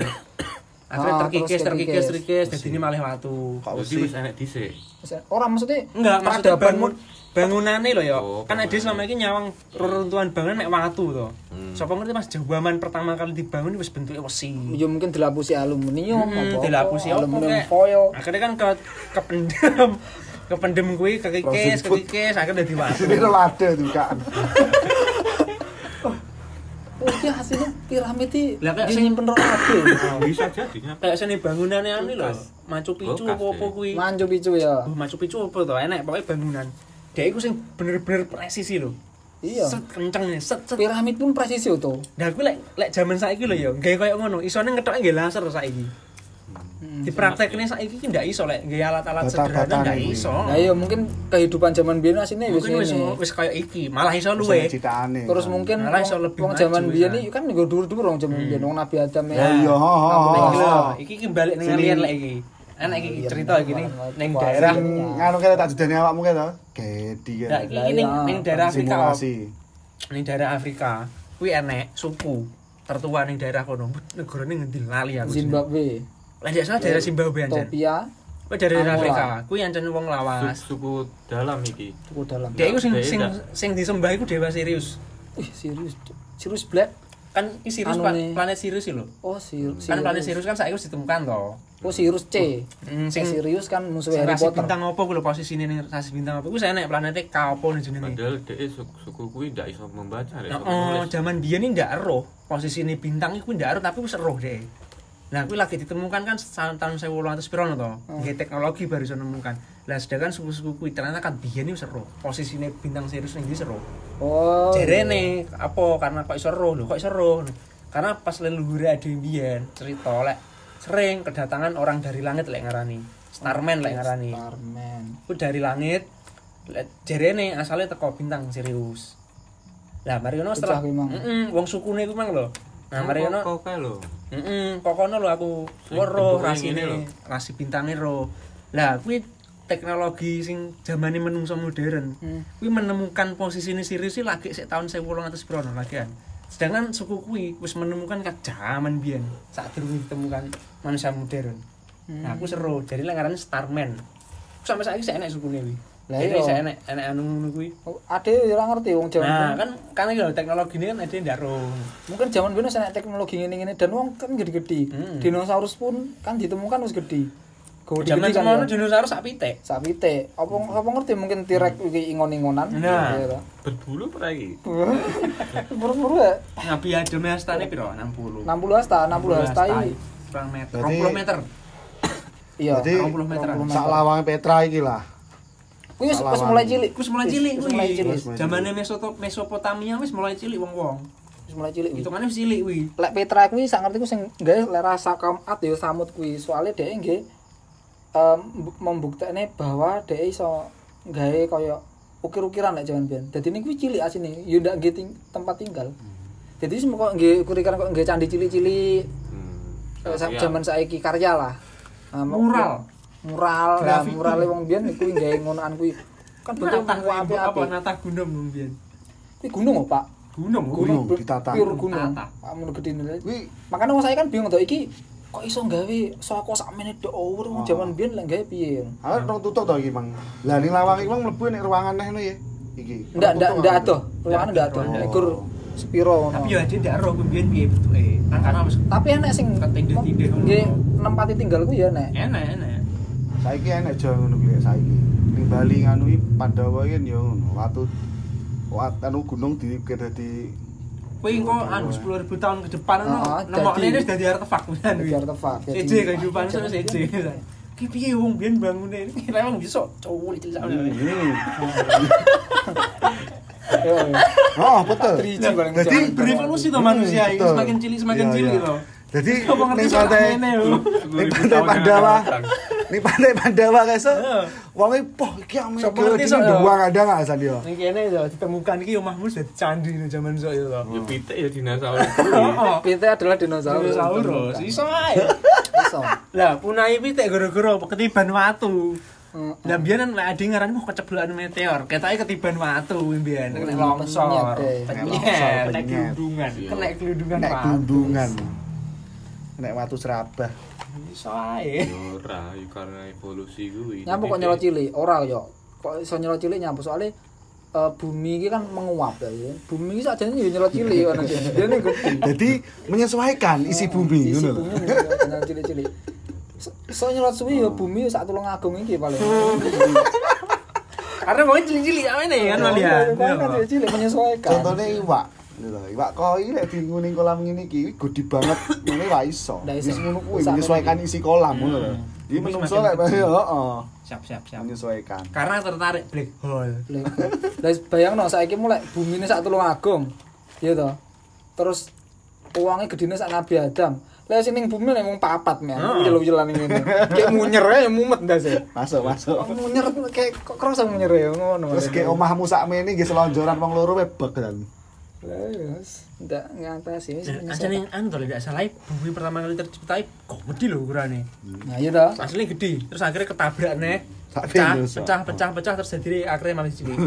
Akhirnya Ah, terkikis, terkikis, terkikis. terkikis, dadine malih watu. Kok Jadi wis enek dhisik. Wis enek- Ora maksudnya Enggak, maksudnya bangun bangunane lho ya. Oh, kan ada selama ini nyawang reruntuhan bangunan mek watu to. Hmm. Sapa ngerti mas jawaban pertama kali dibangun wis bentuknya wesi. ya mungkin dilapusi aluminium Hmm, apa dilapusi aluminium foil. Akhirnya kan ke kependem kependem kuwi kekikis, kekikis akhirnya dadi watu. Ini ada tuh. Oh iya hasilnya piramid iki Lah, kayak dia sing- nyimpen roh kabeh. Bisa jadi? Kayak seni bangunannya anu lho, Machu Picchu ya. kuwi. Mancu picu ya. Oh, Machu Picchu apa to? Enak pokoknya bangunan. Dia iku sing bener-bener presisi lho. Iya. Set kenceng nih, set set. Piramid pun presisi to. Nah, aku lek lek jaman saiki lho ya, gawe koyo ngono. Isone ngetoke nggih laser saiki. Hmm. Dipraktekne saiki ki ndak iso lek gawe alat-alat sederhana ndak kuwi. iso. Nah iya mungkin kehidupan zaman biyen asine wis Mungkin wis wis koyo iki, malah iso luwe. Terus mungkin Malah iso lebih wong zaman biyen bisa. iki kan nggo dhuwur-dhuwur wong zaman biyen wong Nabi Adam ya. Iya, iki iki ki balik ning alien lek iki. Enak iki Iya, cerita iki ning ning Wah, daerah. nganu kene tak jedani awakmu kene to. Gedi kene. iki Lah, ning iya. ning daerah Afrika. Ning daerah Afrika kuwi enek suku tertua ning daerah kono negarane ngendi lali aku Zimbabwe, lah dia salah daerah Zimbabwe anjen Ethiopia, kuwi daerah Angola. Afrika kuwi ancen wong lawas Su- Suku dalam iki. cukup dalam. dia iku sing sing sing disembah iku dewa Sirius Ih, Sirius. Sirius Black. kan iki Sirius pla- planet Sirius lho Oh, Sirius. kan planet Sirius kan saiki wis ditemukan to Oh, Sirius C. Hmm, Sing sing Sirius kan musuh Harry rasi Potter. bintang apa kuwi lho posisine ning rasi bintang apa kuwi saya enek planete K apa nih jenenge Padahal dhek suku, suku kuwi ndak iso membaca, iso Oh, zaman biyen ini ndak eroh. Posisine bintang iku ndak eroh tapi wis eroh deh. Nah, kuwi lagi ditemukan kan tahun 1800 piro to. Nggih teknologi baru iso nemukan. Lah sedangkan suku-suku kuwi ternyata kan biyen wis eroh. Posisine bintang Sirius ning eroh. Oh. Jarene apa karena kok iso eroh lho, kok iso. Karena pas leluhure ade biyen cerita lek sering kedatangan orang dari langit lek ngarani. Starman lek ngarani. Starman. Ku dari langit lek jarene asale teko bintang Sirius. Lah mari ngono setelah. Heeh, wong sukune ku mang lho. Nah mari Kok- kae lho. heeh, kokono lho aku bentuke rasine rasi bintange ro. Lah kuwi teknologi sing zamane menungso modern. Hmm. Kuwi menemukan posisine Sirius iki lagi sik tahun 1800 piro lagian. Sedangkan suku kuwi wis menemukan ke zaman biyen saat durung ditemukan manusia modern. Nah, aku seru. Jadi lek Starman. Sampai saiki sik enek sukune kuwi. Lah Jadi iya. sik enek enek anu ngono kuwi. Oh, Ade ora ngerti wong zaman Nah, kan kan iki lho teknologi ini kan ada ndak ro. Mungkin zaman biyen wis enek teknologi ngene-ngene dan wong kan gede-gede. Hmm. Dinosaurus pun kan ditemukan wis gede. Gede Zaman kan semono ya. dinosaurus sak pitik. Sapite. Apa apa ngerti mungkin T-Rex iki ingon-ingonan. Nah. Iya toh. Berbulu ora iki? Buru-buru ya. Nabi Adam hastane piro? 60. 60 hasta, 60 hasta iki. Kurang meter. Berarti- 20 meter. Iya. Berarti 20 meter. sak lawange Petra iki lah. Kuwi wis wis mulai cilik. Wis mulai cilik Wis kuwi. mulai cilik. Wis mulai Zamane Mesoto- Mesopotamia wis mulai cilik wong-wong. Wis mulai cilik. kuwi. Hitungane wis cilik kuwi. Lek Petra kuwi sak ngerti ku sing gawe lek rasa kaum at ya samut kuwi. Soale dhek nggih em membuktekne bahwa dhek iso gawe kaya ukir-ukiran lek jaman biyen. Dadi ini kuwi cilik asine, ya ndak nggih ting- tempat tinggal. Jadi semua kok nggih ukir-ukiran kok nggih candi cilik-cilik Hmm. Iya. jaman saiki karya lah. Mural. Mural, lah murale wong biyen kuwi gawe ngonoan kuwi. Kan bentuk kuwi apik apa nata gunung wong biyen. Kuwi gunung kok, Pak. Gunung. Gunung ditata. Pure gunung. Ditata. Pak mun gede ini. Kuwi Makanya wong saya kan bingung to iki kok iso gawe saka sakmene tok ora wong Oh. jaman biyen lek gawe piye. Aku rong tutup to iki, Mang. Lah ning lawang iki Mang mlebu nek ruangan neh ngono ya. Iki. Ndak ndak ndak adoh. Ruangan ndak adoh. Oh. Ikur sepiro ngono. Tapi ya ade ndak ero kuwi biyen piye bentuke. Tapi enek sing Ketindih-tindih ngono. nggih nempati tinggal ku ya enek. enak enak. Saiki enek aja ngono kuwi saiki. Ning Bali nganu iki Pandawa iki ya ngono. Watu wat anu gunung diukir dadi Kowe engko anu 10.000 tahun ke depan ono Ah, nemokne jadi- ini dadi artefak kan. Jadi artefak, Seje kehidupan sono seje. Ki piye wong biyen bangune iki emang bisa culik cilik sakjane. Yo, yo. Oh, betul. 3G paling Jadi. Berevolusi to manusia ini semakin cilik semakin Iya, cilik iya. loh. Jadi ning soal pantai ning pantai Pandawa. Ning pantai Pandawa keso. Wonge poh iki ame iki duang ada enggak San yo. Ning kene yo ditemukan iki omahmu dadi candi nih zaman sok itu loh. Ya pitik ya dinosaurus. Heeh. Pite adalah dinosaurus. Dinosaurus iso ae. Iso. Lah punai pitik gara-gara ketiban watu. Lah biyen lek ade ngaran mau keceblokan meteor, ketoke ketiban watu biyen kena longsor. eh. Kena gelundungan, kena gelundungan Nek watu. serabah. Iso ae. Ya ora, ya karena evolusi kuwi. Nyampe kok nyelot cilik, ora yo. Kok iso nyelot cilik nyampe soalnya eh, bumi ini kan menguap ya. ya. Bumi ini saja ini nyelot cilik dia. Ini gede. Jadi menyesuaikan isi bumi Isi ngono. bumi nyelot cilik-cilik. So- So nyelot suwi ya bumi sak tulung agung iki paling. Karena mau cilik-cilik amene kan malian. Kan kan cilik menyesuaikan. Contohnya iwak. Lho, iwak koi lek di nguning kolam ngene iki gede banget ngene ra iso. Wis ngono kuwi Sak menyesuaikan isi kolam ngono lho. Iki Bumi menungso lek heeh. Siap siap siap. Menyesuaikan. Karena tertarik black hole. Lah bayangno saiki mulai bumi ini sak tulung agung. Iya toh. Terus uangnya gedene sak Nabi Adam. Lah sing ning bumi nek mung papat men. Jelo-jelan ngene. Kayak munyer ae mumet ndas e. Masuk, masuk. Munyer kayak kok kerasa munyer ya ngono. Terus kayak omahmu sakmene nggih selonjoran wong loro webek kan. Lah yes. Ndak ngatasi wis Aja nih anu kalau tidak salah bumi pertama kali tercipta kok gede loh ukurannya. Nah iya toh. Aslinya gede, terus akhirnya ketabrak nih. Pecah, pecah, pecah, pecah, terus jadi akhirnya malah cilik.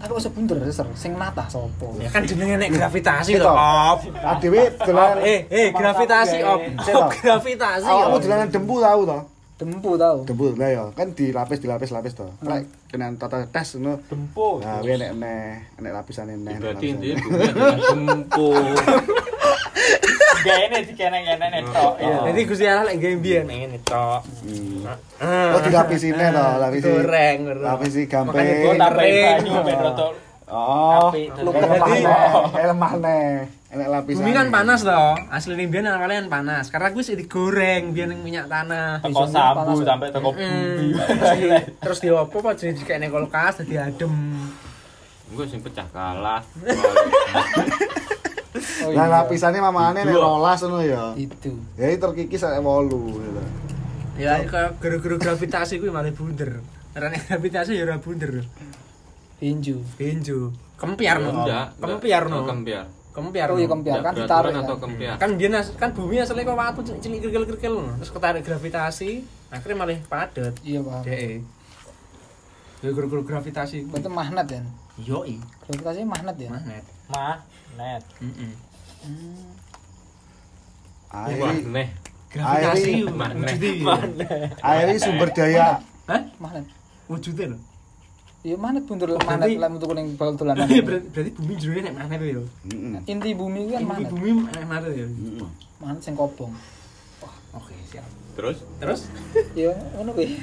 Aku usah bunder ser sing natah sapa. ya kan jenenge nek gravitasi Gitu. loh, Op. Adewe dolan Eh, eh, gravitasi, Op. Toh. gravitasi. Op. dolanan dempu tau to? Dempu tau. Dempu lah ya, kan dilapis dilapis lapis to. Lek kena tata tes ngono. Dempo. Nah, kuwi nek neh, nek lapisane neh. Berarti adalah gempur. Gak ini dikene-kene tok. Ya, jadi Gusti Allah lek gawe mbiyen ngene tok. Hmm. Ah. Oh, dilapisi neh to, lapisi. Goreng. Lapisi gampang. gua Oh, tambahin Kering. banyu ben rada Oh. Lu lemah neh, lemah neh. Enek lapisan. Bumi kan panas toh. Asli nih biyen kalian panas. Karena gue sih digoreng ning minyak tanah. teko sabu panas. sampai teko bumi. terus di terus di opo apa jadi kayak kulkas jadi adem. Gue sing pecah kalah. Oh iya. lapisannya mamane nek rolas ngono ya. Itu. Ya terkikis nek 8 gitu. Ya kayak gara-gara gravitasi gue malah bunder. Karena gravitasi ya ora bunder. Hinju. Benjo. Kempiar no. Kempiar no. Oh, Kempiar. Kempiar. Oh iya kan kan. atau kempiar. Kan biyen as- kan bumi asalnya kok watu cilik kerikil-kerikil no. Terus ketarik gravitasi, akhirnya malah padet. Iya paham. Dek. Ya gara-gara gravitasi. Berarti magnet ya. Yoi, Gravitasi magnet ya. magnet. Airi, Magnet. Gravitasi Airi- wujudnya. airi sumber daya. Hah? Magnet. Wujudnya lho. Iya magnet bundur Oh, berarti- lek metu kuning bal dolanan. Iya berarti, berarti bumi jurune nek magnet ya. Inti bumi kan Ini magnet. bumi nek magnet ya. Magnet sing kobong. Oke, siap. Terus Terus Iya, ngono kuwi.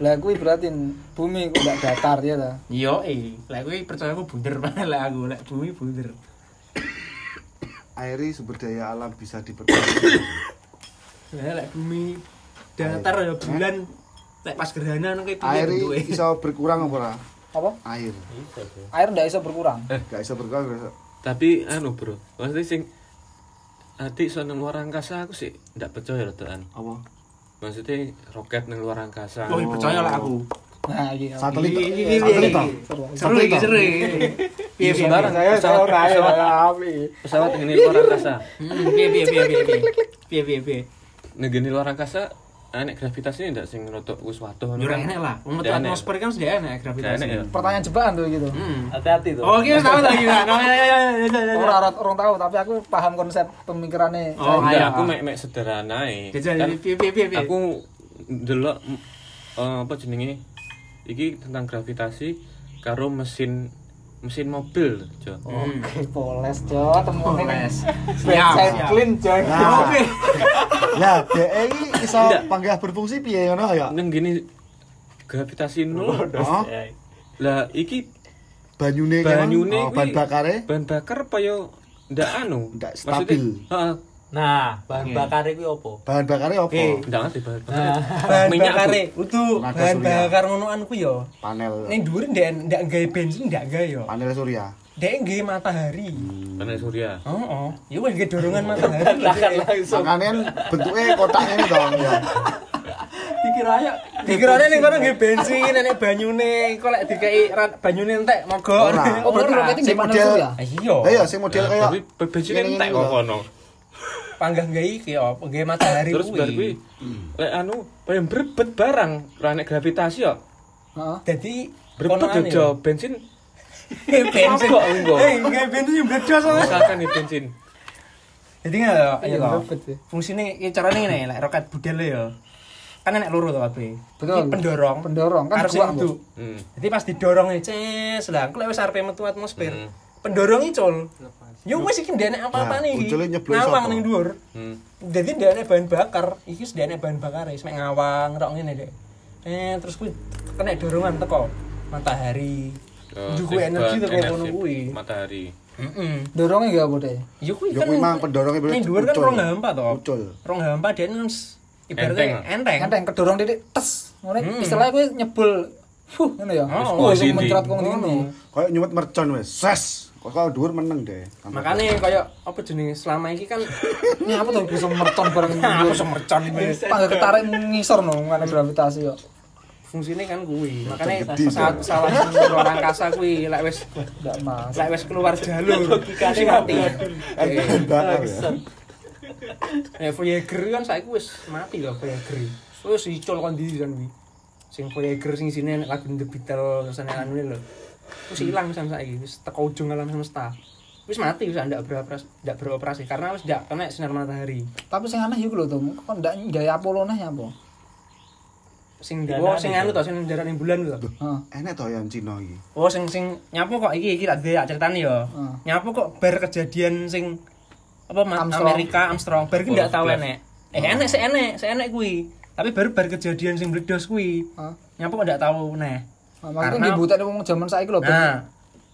Lah kuwi berarti bumi ku ndak datar ya ta. yo eh, lek kowe percaya aku bunder banget lek aku lek bumi bunder. Airi sumber daya alam bisa diperbaiki. Lah lek bumi datar ya bulan lek pas gerhana nang Airi bentuke? iso berkurang apa ora? Apa? Air. Air ndak iso berkurang. Gak iso berkurang. iso. tapi anu bro, maksudnya sing Ati so nang luar angkasa aku sih ndak percaya rotaan. Apa? Maksudnya roket nang luar angkasa. Oh, percaya lah aku. Nah, iki. Satelit. Iki, iki, Satelit iki. toh? Seru sembarang piye? saya saya ora api. pesawat ngene luar angkasa. Hmm, Piye piye piye piye. piye. Piye piye piye. Nek gini luar angkasa enek gravitasi ndak sing rotok wis watuh Yo ora enak lah. Wong metu enak. atmosfer kan sudah enak gravitasi. enak ya. Pertanyaan jebakan tuh gitu. Hmm. Hati-hati tuh. Oh, kita tahu lagi kan. Ya, ya, ya, ya, ya. Orang tahu tapi aku paham konsep pemikirannya. Oh, Enggak, ayo. aku mek mek sederhana ae. Jajal Kan piye piye piye piye. aku ndelok eh, apa jenenge iki tentang gravitasi karo mesin mesin mobil Jo. Oke, poles jo, temune Poles. Siap, Siap. clean jo. Nah, Oke. ya DE iki iso panggah berfungsi piye ngono ya? Neng gini gravitasi nol. Oh, Lah iki banyune kan? Banyune oh, ban bakare bahan bakar apa yo ndak anu? Ndak Maksudnya- stabil. Heeh. Nah, bahan bakar itu apa? bahan bakare apa? Oke. Ndak ngerti bahan bakar. Nah, bahan utuh Tenaga bahan bakar ngonoan ku yo panel. Ning dhuwur ndak ndak gawe bensin ndak gawe yo panel surya. Dek gawe matahari. Panel surya. oh oh ya wis gawe dorongan matahari. Lho, Bahkan Dek. langsung makanya kan bentuknya kotak ini dong ya. Dikira aja dikirane ning kono gawe bensin nek banyune kok lek dikei rat- banyune entek mogok. Oh berarti Si di panel model- surya. Iya lah ya sing model Tapi bensin entek kok kono. Panggah gawe iki yo gawe matahari Terus bar kuwi lek anu pengen berebet barang ra nek gravitasi yo. Heeh. dadi konoan yo bensin. bensin Mabok engko. eh bensin bledos sama Misalkan nih bensin. jadi nggak Iya, iya sih. fungsinya ini caranya ini lek roket budel ya kan enek loro tuh kabeh Betul. Pendorong Pendorong, kan harus kuat, itu Hmm. jadi pas didorong nih ces lah aku lewat arep metu atmosfer Hmm. pendorong col yo wis iki ndek apa-apa Nah, nih ujule nyeblok ngawang ning dhuwur Hmm. jadi ndek bahan bakar iki ndek bahan bakar wis mek ngawang rok ngene dek eh terus kuwi kena dorongan teko matahari Oh, sing kuwi energi teko kono energi kuwi Matahari. heeh Dorongnya gak apa deh. yo kuwi ya kan kuwi mang pendorongnya ning dhuwur kan rong hampa to ucul rong hampa dia kan ibaratnya enteng Kan yang kedorong titik tes. Ngono Hmm. istilahnya gue nyebul. Fuh, ngono ya. Oh, mencrat kong Ngono. ngene. kayak nyumet mercon wes ses kok kalau dhuwur meneng deh makanya kayak apa jenis? Selama ini kan Ini apa tuh? Bisa mercon bareng aku semercon ini? Panggil ketarik ngisor no, karena gravitasi yo. fungsinya kan kuwi. Makanya gede, saat salah luar angkasa kuwi lek wis Enggak mas. lek wis keluar jalur mesti mati. kan eh Voyager kan saiki wis mati lho Voyager. Wis icul kon ndi kan kuwi. Sing Voyager sing isine nek lagu The Beatles nek anu lho wis ilang san saiki wis teko ujung alam semesta wis mati wis ndak beroperasi ndak beroperasi karena wis ndak kena sinar matahari Tapi sing aneh iku lho tuh, kok ndak gaya Apollo nah ya apa? sing oh sing anu to sing darat ning bulan lho Heeh. enak toh yang Cina iki Oh sing sing nyapu kok iki iki tak dhewe ceritane ya. Hmm. Nyapu kok bar kejadian sing apa Armstrong. Amerika Armstrong bar ki ndak tau enek. Eh enek sik enek, sik enek kuwi. Tapi baru bar kejadian sing bledos kuwi. Nyapu kok ndak tau neh. Nah, Makanya Karena- dibutek wong jaman saiki lho. Nah,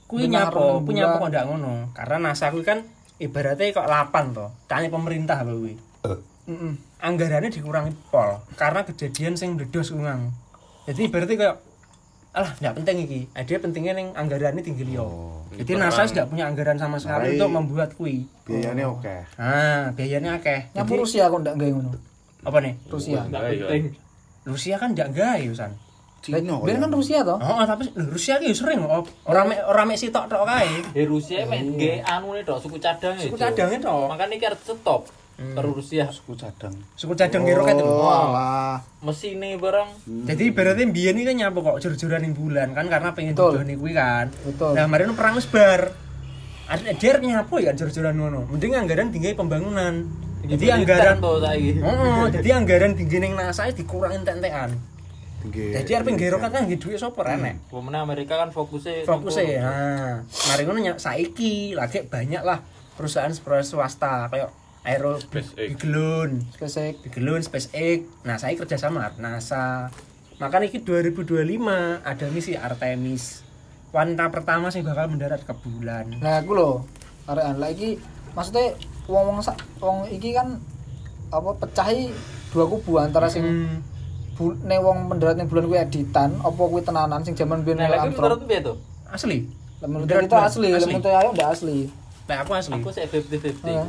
kuwi nyapu, kuwi nyapu bulan. kok ndak ngono. Karena NASA kuwi kan ibaratnya kok lapan to. Tanya pemerintah lho kuwi. Heeh. Anggarannya dikurangi pol karena kejadian sing bledos kuwi mang. Jadi berarti kayak alah nggak penting iki. Eh, dia pentingnya ning anggarannya tinggi liyo. Jadi ini NASA perang. tidak punya anggaran sama sekali Marai- untuk membuat kui. biayanya oke Ah, biayanya akeh. Nyapu Jadi, Rusia kok ndak gawe ngono. apa nih? Rusia. Rusia kan ndak gawe San. Cina Dia kan Rusia toh. Oh, tapi lho, Rusia ki sering kok. Ora mek ora mek sitok tok kae. di Rusia main ge anu nih dok suku cadang Suku cadangnya tok. makanya iki harus stop terus Rusia suku cadang Suku cadang ki roket lho. oh alah mesinnya barang Jadi ibaratnya biyen iki kan nyapu kok jor-joran ning bulan kan karena pengen didoni kuwi kan. Betul. Nah, kemarin perang wis bar. Ada der nyapu ya kan jor-joran ngono. Mending anggaran tinggi pembangunan. Jadi anggaran Oh, jadi anggaran tinggi ning NASA dikurangin tentekan. Jadi arep nggawe roket kan nggih duit sapa renek. Pemenang Amerika kan fokusnya Fokusnya nah, mari ngono saiki lagi banyak lah perusahaan perusahaan swasta kayak Aero. Bigelun, SpaceX. Bigelun, SpaceX. Nah, saya kerja sama NASA. Makanya ini 2025 ada misi Artemis. Wanita pertama sih bakal mendarat ke bulan. Nah, aku lho. Arekan lagi maksudnya wong-wong sak wong iki kan apa pecahi dua kubu antara sing Hmm. Bu, ne wong mendarat ning bulan kuwi editan apa kuwi tenanan sing jaman biyen Neil lagi menurut Armstrong. piye tuh Asli. Menurut kita asli, menurut ayo ndak asli. Lah aku asli. aku fifty Heeh.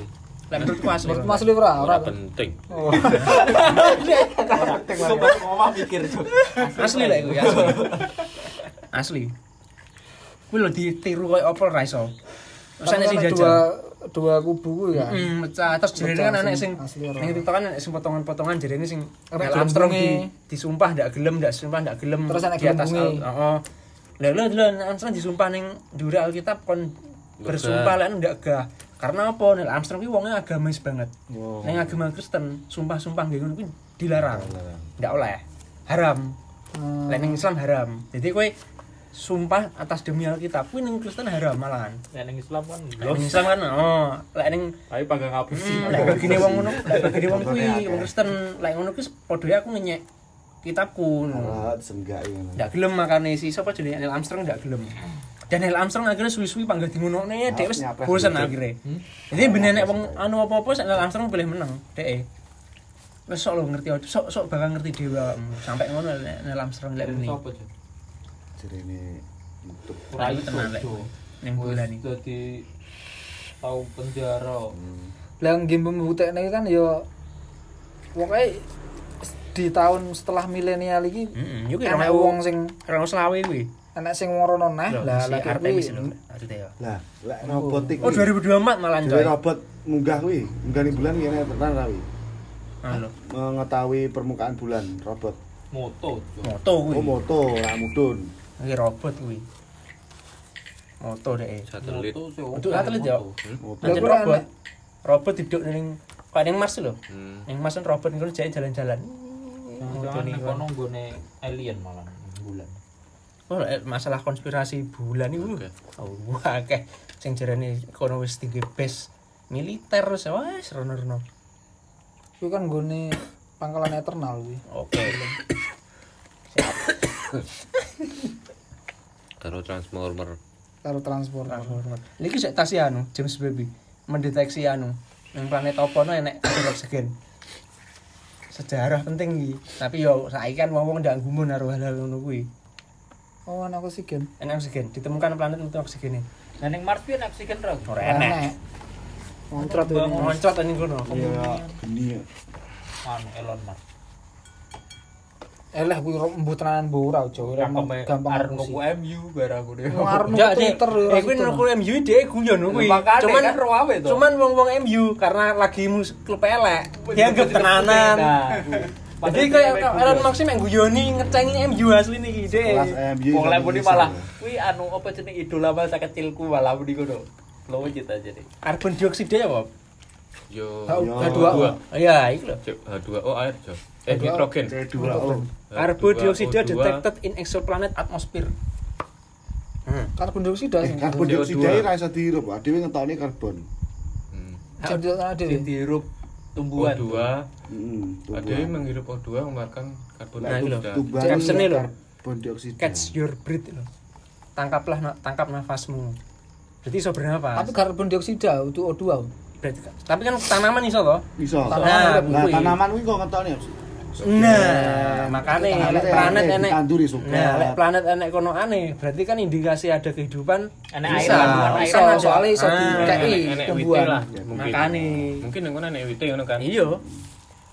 Lah menurutku asli. Menurut Mas asli ora? Ora. Ora penting. Oh. mikir asli lah itu ya asli. asli. Kuwi lho ditiru koyo apa ra iso. Terus ana sing jajal. dua dua kubu ya. Hmm, pecah. Terus jerene kan anak sing ning TikTok kan sing potongan-potongan jerene sing Neil Armstrong di, disumpah ndak gelem, ndak sumpah ndak gelem Terus anak di atas Heeh. Lho lho Neil Armstrong disumpah ning dhuwur Alkitab kon bersumpah lan ndak gah. Karena apa? Neil Armstrong kuwi wonge agamis banget. Wow. Ning agama Kristen, sumpah-sumpah nggih ngono kuwi dilarang. Ndak oleh. Haram. Hmm. Ning Islam haram. Jadi kowe sumpah atas demi Alkitab. Kuwi ning Kristen haram malahan. yang Islam kan Lek ning Islam kan oh, lek ning tapi pakai ngapusi Hmm, lek begini wong ngono, lek begini wong kuwi wong Kristen, lek ngono kuwi padha aku ngenyek kitabku. Ah, senggak ngono. ndak gelem makane si sapa jenenge? Neil Armstrong ndak gelem. Dan Neil Armstrong akhirnya suwi-suwi panggil dingunokne ya dhek wis Nyapres bosen gitu. akhirnya. Jadi bener nek wong anu apa-apa sak Neil Armstrong pilih menang dhek wis sok lo ngerti sok sok bakal ngerti awakmu. sampai ngono nek Neil Armstrong lek muni Jarene YouTube. Ora iso, tenan, Lek. Ning bulan iki dadi tau penjara. Lah game pembutekne kan ya pokoknya di tahun setelah milenial iki heeh yo enak wong sing Rong selawe kuwi. enak sing ngorono neh Lho, lah si lagi Artemis kuwi lho. Maksudnya ya. Lah, lek robot iki. Oh 2024 malah coy. robot munggah kuwi, munggah ning bulan ngene tenan ra kuwi. Halo. Mengetahui permukaan bulan robot. Moto. Moto kuwi. Oh, moto, ora mudun. Iki robot kuwi. Moto deh. Satelit. Moto, Cuk. Untuk satelit, ya? Moto. Anjir robot. Robot hidup ning kayak ning Mars lho. Hmm. Ning Mars kan robot niku jalan-jalan. Moto Jangan kono nggone alien malah bulan. Oh, masalah konspirasi bulan itu. Oke. Oh, wah akeh sing jarane kono wis tinggi base militer wis wis rono-rono. kuwi kan nggone pangkalan eternal kuwi. Oke. Karo transformer. karo transport. Niki sik tas anu James Baby mendeteksi anu ning planet apa no enek oksigen. Sejarah penting iki. Tapi yo saiki kan wong-wong ndak gumun karo hal-hal ngono kuwi. Oh, ana oksigen. Enek oksigen, ditemukan planet itu oksigennya. Nah ning Mars piye oksigen ra? Ora enek. Moncrot ini. Moncot ning kono. Ya, geni ya. Anu Elon Musk. Eh lah kuwi mbuh tenanan mbuh ora Gampang arep nuku MU barang deh. Wong arep nuku Dek. Twitter lho. Eh, kuwi nuku MU dhek guyon kuwi. Cuman kan rawe to. cuman wong-wong MU karena lagi mus klub elek. Dianggap tenanan. Nah, Jadi kayak Elon Musk sih mek guyoni ngecengi MU asli Dek. MU. Wong lek muni Indonesia. malah kuwi anu apa jeneng idola masa kecilku malah muni ngono. Lowet aja deh. Karbon dioksida ya, Bob? Yo. H2O. H2O. Oh iya, iku lho. Cuk, H2O air, Cuk. Eh, H2O. nitrogen. C2O. Karbon dioksida H2O. detected in exoplanet atmosphere. Hmm. Karbon dioksida Eh, sing karbon dioksida ra iso dihirup. Dhewe ngetokne karbon. Hmm. jadi dhewe. dihirup tumbuhan. O2. Heeh. Ada yang menghirup O2 mengeluarkan karbon Nah, dioksida. Caption-nya lho. Karbon dioksida. Catch your breath lho. Tangkaplah tangkap nafasmu. Berarti iso bernapas. Tapi karbon dioksida itu O2. Berarti, tapi kan tanaman iso toh? Iso. Tanaman Nah, kuwi. tanaman kuwi kok ngetokne. Nah, makane lek enek, planet enek. ditanduri suka. Nah, lek planet enek kono aneh, berarti kan indikasi ada kehidupan. Enek bisa, air, kandungan air ada. ada. Soalnya iso Ah, di- kayak Enek- i, enek tumbuhan. Makane. Mungkin yang mana enek wite ngono kan. Iya.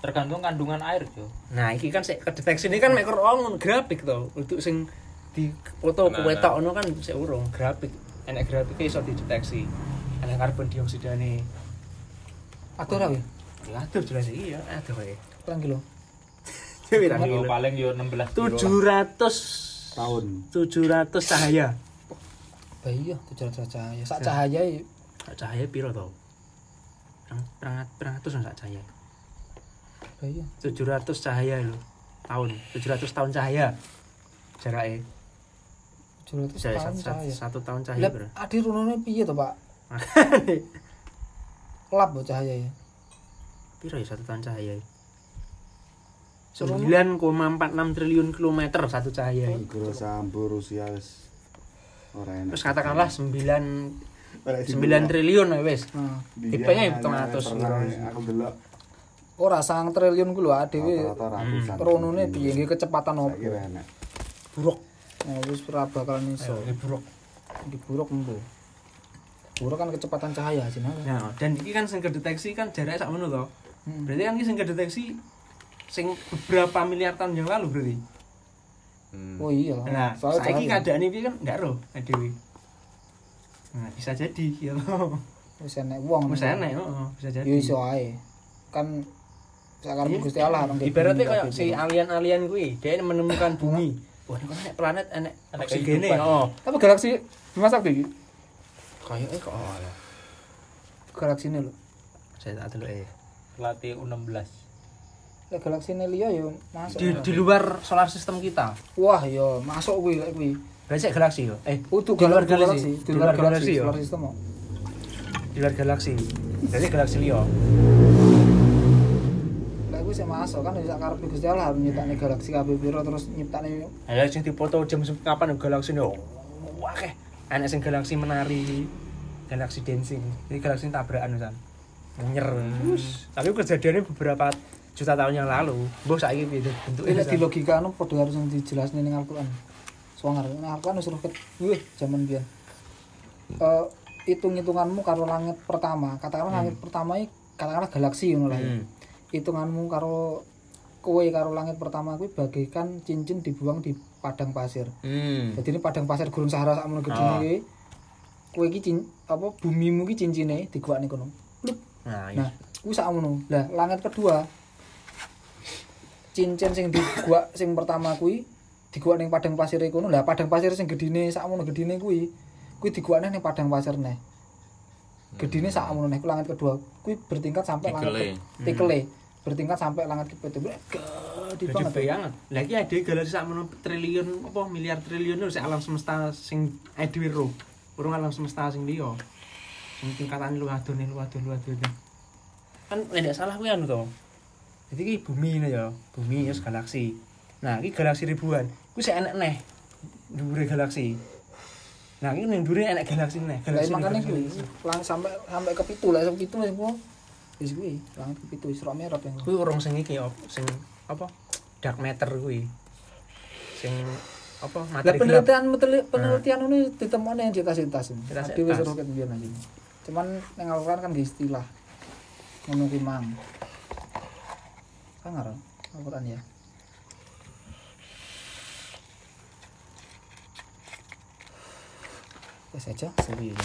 Tergantung kandungan air, Jo. Nah, iki kan sik kedeteksi ini kan mek on grafik to. Untuk sing di foto Nah, kowe nah. tok ngono kan sik urung grafik. Enek grafiknya iso dideteksi. Enek karbon dioksida nih. Aduh ora ya. Ya aduh jelas iya, aduh kowe. Pirang kilo? Pirang Yo kilo? paling yo 16 kilo. 700 tahun. 700 cahaya. Bah iya 700 cahaya. Sak cahaya ya Sak cahaya piro to? Perang perang atus sak cahaya. bah iya. 700 cahaya lho. Tahun, 700 tahun cahaya. Jaraknya. 700 Jadi tahun satu, cahaya. satu tahun cahaya Lah bro. adi runune piye to, Pak? Lap kok cahaya ya. Piro ya satu tahun cahaya? Serono. 9,46 triliun kilometer satu cahaya. Negara sambo Rusia wis ora enak. Terus katakanlah 9 Ora 9 triliun ya wis. Nah, Biyen Tipenya hanya hitung atus pernah gitu. Aku delok ora sang triliun ku lho dhewe ratusan. runune piye nggih kecepatan opo. kira enak. Buruk. Nah, wis ora bakalan iso. Ini buruk. Iki buruk embo. Buruk kan kecepatan cahaya jenenge. Nah, dan ini kan sing kedeteksi kan jaraknya sak ngono to. Hmm. Berarti kan iki sing kedeteksi sing beberapa miliar tahun yang lalu berarti. Hmm. Oh iya. Nah, Soalnya saiki cahaya. keadaan ini kan ndak roh dewi. Nah, bisa jadi ya toh. wis enek wong. Wis enek, heeh, bisa jadi. Yo iso ae. Kan sakarep Iya. Gusti Allah orang Ibaratnya kayak si alien-alien kuwi, dia menemukan bumi. Wah, ini kan planet enek Enek oksigene. kehidupan. Oh, Tapi galaksi Bima Sakti iki kayaknya kok oh, ya. galaksine lho. Saya tak delok ya. Pelatih U16. Lek galaksine liya yo masuk. Di, di luar solar system kita. Wah, yo masuk kuwi lek kuwi. Berarti galaksi yo. Eh, Utuh di luar galaksi, galaksi. di luar galaksi, yo. solar system. kok. Di luar galaksi. Berarti galaksi liya. Kuwi sik masuk kan bisa karepe Gusti Allah nyiptakne galaksi kabeh piro terus nyiptakne Ayo sing dipoto jam kapan galaksi yo. Wah keh. Enak sing galaksi menari. Galaksi dancing. Jadi galaksi tabrakan misan. Nyer. Wus. Tapi kejadiannya beberapa juta tahun yang lalu. Mbah saiki piye bentuke. Ini di logika anu padha harus yang dijelasne ning Al-Qur'an. Swanger, ning Al-Qur'an wis ruket. Wih, zaman biyen. Eh hitung-hitunganmu karo langit pertama, katakanlah langit pertama iki katakanlah galaksi ngono lah. ya. Hmm. Hitunganmu karo kowe karo langit pertama kuwi bagaikan cincin dibuang di padang pasir. Hmm. Jadi ini padang pasir Gurun Sahara sakmono gedene Oh. Kowe iki cin, apa bumimu iki cincine diguakne kono. Nah, iya. Nah, kuwi sakmono. Lah, langit kedua cincin sing diguak sing pertama kuwi diguak ning padang pasir kono. Lah, padang pasir sing gedine sakmono gedine kuwi kuwi diguakne ning padang pasir neh. Gedine sakmono neh langit kedua. Kuwi bertingkat sampai langit Tikele. ke- tikele. Bertingkat sampai langit kepitu. Gede Gede banget. iki ade galaksi sak triliun apa miliar triliun sing alam semesta sing edwi ro. Urung alam semesta sing liya. Sing tingkatane lu adone lu adone lu adone. Kan nek salah kuwi anu to. Jadi iki bumi ini ya, bumi ya galaksi. Nah, iki galaksi ribuan. Kuwi sik enek neh. Dhuwure galaksi. Nah, iki ning dhuwure enek galaksi neh. Lah Galaksi makane ning kuwi galaksi. lang sampai sampai ke pitu lah, sampai pitu wis kuwi. Wis kuwi, langit ke pitu wis rok merah yang. Kuwi urung sing iki op, sing apa? Dark matter kuwi. Sing apa materi penelitian ah. penelitian, penelitian hmm. ini ditemukan yang cita-cita sih tadi wis roket biyen nanti cuman yang kan, kan di istilah menunggu mang. Kan ngaruh Al-Qur'an ya? Wes aja, saya ya.